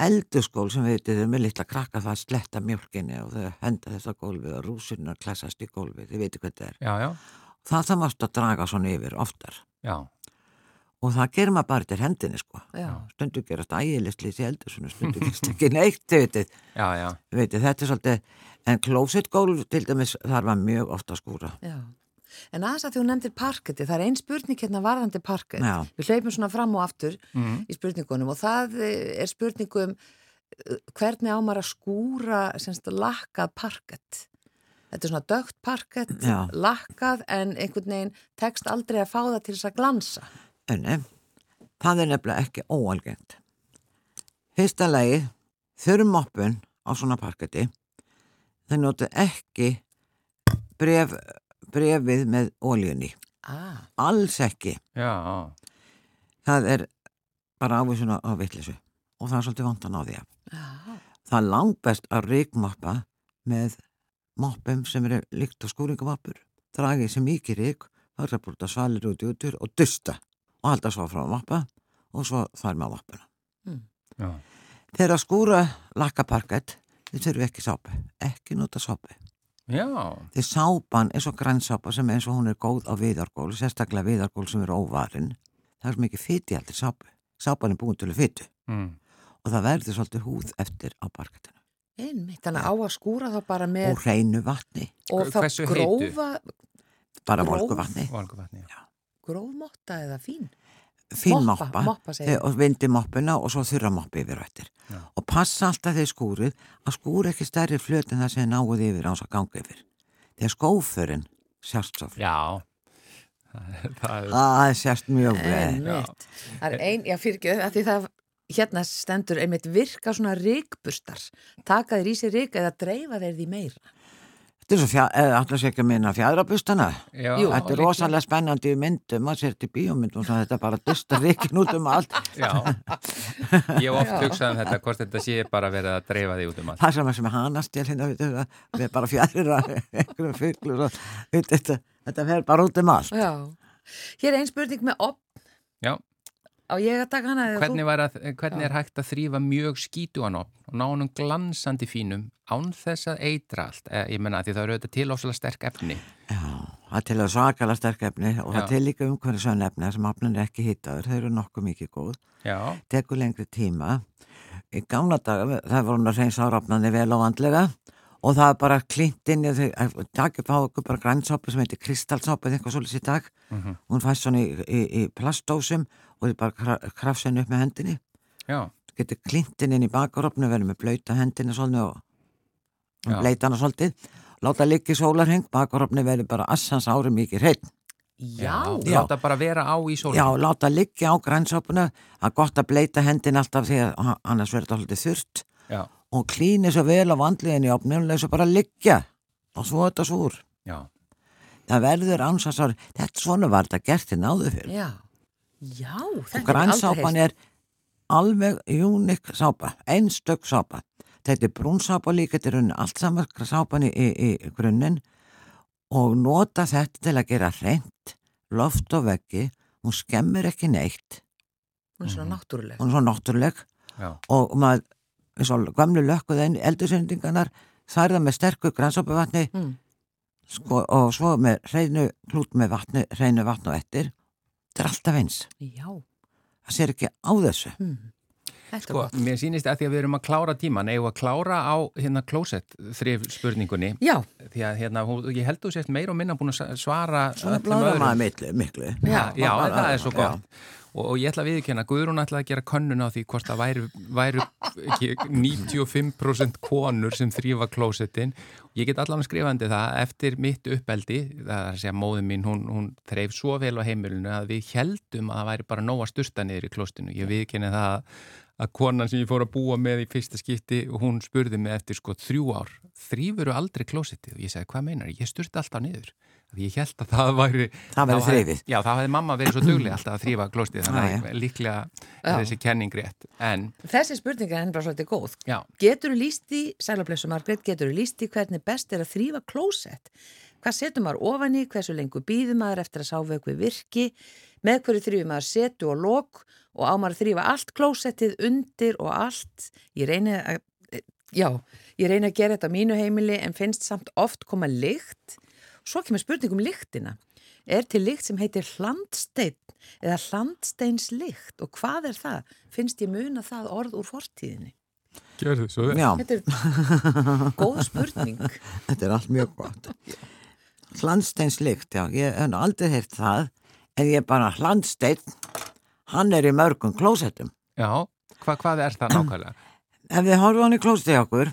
[SPEAKER 3] Elduskól sem við veitum með litla krakka það sletta mjölkinni og þau henda þess að gólfið og rúsirnar klessast í gólfið, þið veitum hvað þetta er.
[SPEAKER 2] já, já,
[SPEAKER 3] Það það mást að draga svona yfir oftar.
[SPEAKER 2] já,
[SPEAKER 3] og það gerir maður bara til hendinni sko
[SPEAKER 1] Já.
[SPEAKER 3] stundu gerast ægilegslýs í eldur stundu <laughs> gerast ekki neitt þið vitið,
[SPEAKER 2] Já, já,
[SPEAKER 3] vitið, þetta er svolítið en klósettgólf til dæmis þar var mjög ofta að skúra
[SPEAKER 1] Já. En aðeins að hún nefndir parketti, það er ein spurning hérna varðandi parkett.
[SPEAKER 3] Já.
[SPEAKER 1] Við hleypum svona fram og aftur
[SPEAKER 2] Mhm.
[SPEAKER 1] í spurningunum og það eh, er spurningum hvernig ámar að skúra semst lakkað parkett. Þetta er svona dögt parkett, lakkað en einhvern veginn tekst aldrei að fá það til þess að glansa.
[SPEAKER 3] Önni, það er nefnilega ekki óalgengt. Fyrsta lagi, þurrmoppun á svona parketti, þau notu ekki bref, brefið með ólíunni.
[SPEAKER 1] Ah,
[SPEAKER 3] Alls ekki.
[SPEAKER 2] já,
[SPEAKER 3] Það er bara ávísun á vittlisu og það er svolítið vantan á því að.
[SPEAKER 1] já,
[SPEAKER 3] Það er langbest að ríkmoppa með moppum sem eru líkt á skúringamoppur. Dragið sem mikið rík, það er búin að svalir út í útur og dusta og halda svo frá að moppa og svo þar með moppuna.
[SPEAKER 2] já,
[SPEAKER 3] Þegar að skúra lakkaparkett, þið þurfum ekki sápu, ekki nota sápu.
[SPEAKER 2] Já,
[SPEAKER 3] Því sápan er svo grænsápa sem eins og hún er góð á viðargól, sérstaklega viðargól sem eru óvarin. Það er svo mikið fytti aldrei sápu. Sápan er búin til að fyttu
[SPEAKER 2] mm.
[SPEAKER 3] og það verður svolítið húð eftir á parkettinu.
[SPEAKER 1] einmitt. Þannig á að skúra þá bara með
[SPEAKER 3] Og hreinu vatni,
[SPEAKER 1] og þá grófa,
[SPEAKER 3] bara volgu vatni.
[SPEAKER 1] Grófmotta eða fín.
[SPEAKER 3] Fín
[SPEAKER 1] Moppa,
[SPEAKER 3] moppa,
[SPEAKER 1] moppa,
[SPEAKER 3] þegar- og vindi moppuna og svo þurra moppi yfir og eftir.
[SPEAKER 2] Já.
[SPEAKER 3] Og passa alltaf þegar skúrið að skúra ekki stærri flöt en það sem náuð yfir á þess að ganga yfir. Þegar skófurinn sjást svo flöt.
[SPEAKER 2] Já, <laughs> það er, það er,
[SPEAKER 3] Það sjást mjög vel.
[SPEAKER 1] Það er ein, já fyrir ekki, að því það hérna stendur einmitt virka svona ríkbustar. Taka þeir í sig rík eða dreifa þeir því meira.
[SPEAKER 3] Þetta er svo fjá, alltaf sé ekki að minna fjadrabustana. Þetta er rosalega spennandi í myndum, maður sér til bíómyndum, svo þetta bara dustar ríkin út um allt.
[SPEAKER 2] Já, <laughs> ég hef oft hugsað um þetta, hvort þetta sé bara verið að dreifa því út um allt.
[SPEAKER 3] Það sem er sem er hanastél hérna, við, við bara fjærir að einhverjum fyrklur og þetta, þetta fer bara út um allt.
[SPEAKER 1] Já. Hér er ein spurning með opn.
[SPEAKER 2] Já.
[SPEAKER 1] Á ég að taka hana
[SPEAKER 2] Hvernig, að, hvernig
[SPEAKER 1] Já.
[SPEAKER 2] er hægt að þrýfa mjög skítuan opn og ná honum glansandi fínum án þess að eitra allt? Eh, Ég menna því það eru auðvitað til ósala sterk efni.
[SPEAKER 3] Já, það til að svakala sterk efni og það
[SPEAKER 2] Já.
[SPEAKER 3] er til líka umhverju sönn efni sem opnin er ekki hittaður, þau eru nokkuð mikið góð,
[SPEAKER 2] Já,
[SPEAKER 3] tekur lengri tíma. Í gamla daga, það voru hann að reyns árafnandi vel og vandlega og það bara klint inn í upp á okkur bara grænsápu sem heitir kristalsápu eða eitthvað svolítið í dag.
[SPEAKER 2] Mhm.
[SPEAKER 3] Hún fæst svona í, í, í plastdósum og þið bara krafsa henni upp með hendinni.
[SPEAKER 2] já,
[SPEAKER 3] getur klintin inn í bakarofnu verið með blöyta hendina svolítið og bleita hana svolítið láta ligga í sólarheng, bakarofnu verið bara assans ári mikið hreinn
[SPEAKER 1] Já.
[SPEAKER 3] Já.
[SPEAKER 2] Láta bara vera á í sólum.
[SPEAKER 3] já, láta ligga á grænsápuna það er gott að bleita hendin alltaf því að annars verður það svolítið þurrt
[SPEAKER 2] Já,
[SPEAKER 3] og klíni svo vel á vandliðin í opnum og svo bara liggja. Og svo þetta súr.
[SPEAKER 2] Já,
[SPEAKER 3] það verður ansans ári, þetta svona var þetta gert til náðu fyrir
[SPEAKER 1] Já. Já,
[SPEAKER 3] og
[SPEAKER 1] þetta
[SPEAKER 3] grænsápan er alveg unik sápa, einstök sápa. Þetta er brúnsápa líka, þetta er unni allt saman sápan í, í, í grunninn. Og nota þetta til að gera reynd, loft og veggi, hún skemmir ekki neitt,
[SPEAKER 1] Hún er svona náttúruleg.
[SPEAKER 3] hún er svo náttúruleg.
[SPEAKER 2] Já,
[SPEAKER 3] og maður, eins og gamlu lökkuð eldursendingarnar, það er það með sterku grænsápavatni
[SPEAKER 1] Mm.
[SPEAKER 3] sko, og svo með hreinu klút með vatni, hreinu vatn og ettir. Þetta er alltaf eins.
[SPEAKER 1] Já.
[SPEAKER 3] Það sér ekki á þessu.
[SPEAKER 1] Mm. Þetta er
[SPEAKER 2] Sko,
[SPEAKER 1] gott.
[SPEAKER 2] mér sýnist að því að við erum að klára tíman, eigum við að klára á hérna klósett þrif spurningunni,
[SPEAKER 1] Já,
[SPEAKER 2] því að hérna, hún- ég held þú sést meira og minna búin að svara
[SPEAKER 3] Svona
[SPEAKER 2] öðrum.
[SPEAKER 3] maður miklu.
[SPEAKER 2] Já, já,
[SPEAKER 3] bara-
[SPEAKER 2] það er svo
[SPEAKER 3] já.
[SPEAKER 2] gott. Og, og ég ætla að viðkjanna, Guðrún ætla að gera könnun á því hvort það væru, væru ekki, 95% konur sem þrýfa klósettin. Ég get allan að skrifandi það eftir mitt uppeldi, það er að segja móðin mín, hún, hún þreif svo vel á heimilinu að við heldum að það væri bara nóg að sturta niður í klóstinu. Ég viðkjanna það að konan sem ég fór að búa með í fyrsta skipti, hún spurði mig eftir sko þrjú ár, þrýfuru aldrei klósettið? Og ég sagði, hvað meinar? Ég sturta alltaf niður. Því ég held að það væri...
[SPEAKER 3] Það væri þrifið.
[SPEAKER 2] Já, þá hefði mamma verið svo duglega alltaf að þrýfa klóstið, þannig
[SPEAKER 3] Já,
[SPEAKER 2] að líklega
[SPEAKER 1] Já.
[SPEAKER 2] er þessi kenning rétt. En,
[SPEAKER 1] þessi spurning er henni bara svolítið góð.
[SPEAKER 2] já,
[SPEAKER 1] Getur þú líst í, sælablessu Margrét, getur þú líst í hvernig best er að þrýfa klósett? Hvað setur maður ofan í, hversu lengur býður maður eftir að sávöku virki, með hverju þrýfum maður setu og lok og á maður að þrýfa allt klósettið undir og allt. Ég reyni að, já, ég reyni að gera þetta á mínu heimili en finnst samt oft koma lykt. Svo kemur spurning um lyktina. Er til lykt sem heitir hlandsteinn eða hlandsteinslykt og hvað er það? Finnst ég muna það orð úr fortíðinni?
[SPEAKER 2] Gjörðu svo vel.
[SPEAKER 3] Já,
[SPEAKER 1] Þetta er góð spurning. <laughs>
[SPEAKER 3] þetta er allt mjög gott. Hlandsteinslykt, já, ég hef aldrei heyrt það, en ég er bara hlandstein, hann er í mörgum klósettum.
[SPEAKER 2] Já, hva, hvað er það nákvæmlega? <clears throat>
[SPEAKER 3] Ef þið horfa hann í klósetti okkur,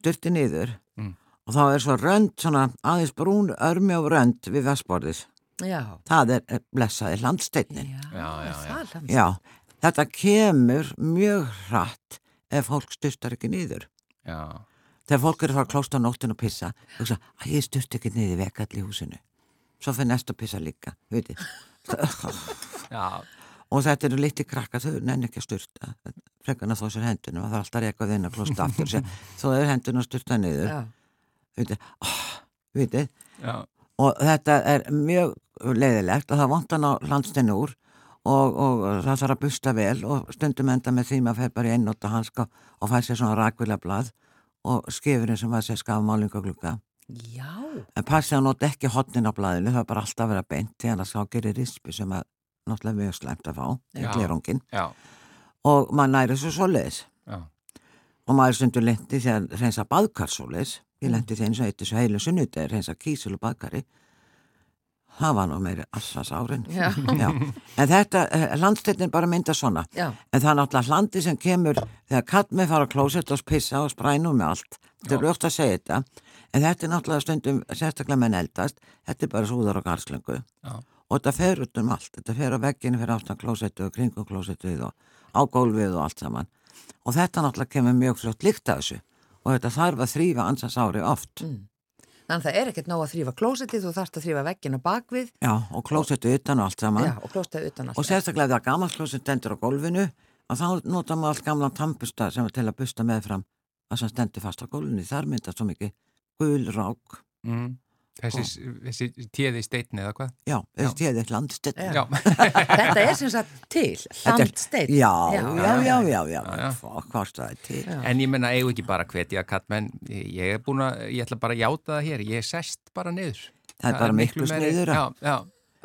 [SPEAKER 3] styrti niður,
[SPEAKER 2] Mm.
[SPEAKER 3] og þá er svo rönd, svona aðeins brún, örmi og rönd við vestborðis.
[SPEAKER 1] Já.
[SPEAKER 3] Það er er blessaði hlandsteinin.
[SPEAKER 1] Já,
[SPEAKER 2] Já, já? Já,
[SPEAKER 3] þetta kemur mjög hratt ef fólk styrstar ekki niður.
[SPEAKER 2] Já,
[SPEAKER 3] Þegar fólk er að fara að klósta á nóttin og pissa, þú veist að ég styrst ekki niður vekall í húsinu. Svo fyrir næst að pissa líka, <laughs> og þetta eru litli krakka, þau nenni ekki að styrta. Frekarna þó sér hendunum, það er alltaf rekað inn að klósta aftur. og segja, Þó er hendunum að styrta. Oh, veitir.
[SPEAKER 2] já,
[SPEAKER 3] Og þetta er mjög leiðilegt og það vantan á landstinu úr og, og það þarf að busta vel og stundum enda með því maður fer bara í einnóta hanska og fær sér svona rakvilja blað og skifurinn sem var sér skafmálingaglugga.
[SPEAKER 1] Já.
[SPEAKER 3] En passi að nota ekki hotnin á blaðinu, það er bara alltaf að vera beint því að það gerir rispi sem að náttúrulega mjög slæmt að fá, og maður næri svoleiðis.
[SPEAKER 2] Já,
[SPEAKER 3] og maður stundur lendi að reynsa baðkar svoleiðis, ég lendi því eins og eitt þessu heilu sunnudegi, reynsa kísul og baðkari það var nú meiri assas árin en þetta, eh, landstættin bara mynda svona.
[SPEAKER 1] Já.
[SPEAKER 3] en það er náttúrulega hlandi sem kemur þegar kattmið fara að klósett og pissa og sprænu með allt, þetta er ljótt að segja þetta. En þetta er náttúrulega stundum sérstaklega menn eldast, þetta er bara súðar og garslöngu og þetta fer út um allt. Þetta fer á vegginu fyrir aftan klósettu og kringum klósettuð og á gólfið og allt saman. Og þetta náttúrulega kemur mjög fljótt líkt af þessu. Og þetta þarf að þrýfa ansans ári oft
[SPEAKER 1] Þannig að það er ekkert nóg að þrýfa klósettið, þú þarfst að þrýfa veggina bakvið
[SPEAKER 3] já, og klósettu utan og allt saman
[SPEAKER 1] já, og klóstaði utan
[SPEAKER 3] og
[SPEAKER 1] alltaf.
[SPEAKER 3] sérstaklega ef það er gamalt klósett stendur á gólfinu og þá nota maður allt gamlan tampusta sem er til að busta meðfram að sem stendur fast á gólfinu þar myndast svo mikið gul rák
[SPEAKER 2] mm. Þessi, þessi téði steitni eða hvað?
[SPEAKER 3] já, þessi tíði
[SPEAKER 1] Já.
[SPEAKER 2] Já, <laughs>
[SPEAKER 1] Þetta er sem sagt til, hlandsteinn.
[SPEAKER 3] já, já, já, já, já, já, hvort það er til?
[SPEAKER 1] Já.
[SPEAKER 2] en ég menna eigu ekki bara hvetja kallmenn, ég er búin að, ég ætla bara að játa það hér, ég er sest bara niður.
[SPEAKER 3] það er bara miklu sniður
[SPEAKER 2] Já, já,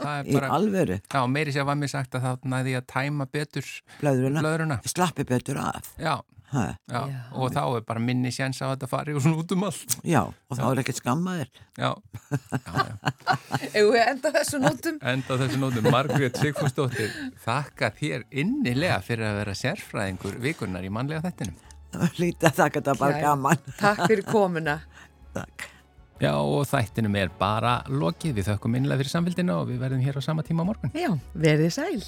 [SPEAKER 2] það er
[SPEAKER 3] í
[SPEAKER 2] bara,
[SPEAKER 3] alvöru,
[SPEAKER 2] já, meiri sér var mér sagt að það næði að tæma betur
[SPEAKER 3] blöðruna.
[SPEAKER 2] blöðruna.
[SPEAKER 3] slappi betur af.
[SPEAKER 2] Já, já,
[SPEAKER 1] Já.
[SPEAKER 2] og þá er bara minni séns á að þetta fari og svona út um allt.
[SPEAKER 3] já, og þá er ekkert skammaðir <laughs>
[SPEAKER 2] Já, já, já.
[SPEAKER 1] Enda þessu nótum.
[SPEAKER 2] Enda þessu nótum, Margrét Sigfúsdóttir, þakka þér innilega fyrir að vera sérfræðingur vikurnar í mannlega þettinum.
[SPEAKER 3] lítið að þakka þetta bara gaman
[SPEAKER 1] Takk fyrir komuna. <laughs>
[SPEAKER 3] takk
[SPEAKER 2] Já, og þættinum er bara lokið. Við þökkum innlega fyrir samfélgina og við verðum hér á sama tíma á morgun.
[SPEAKER 1] Já, verið sæl.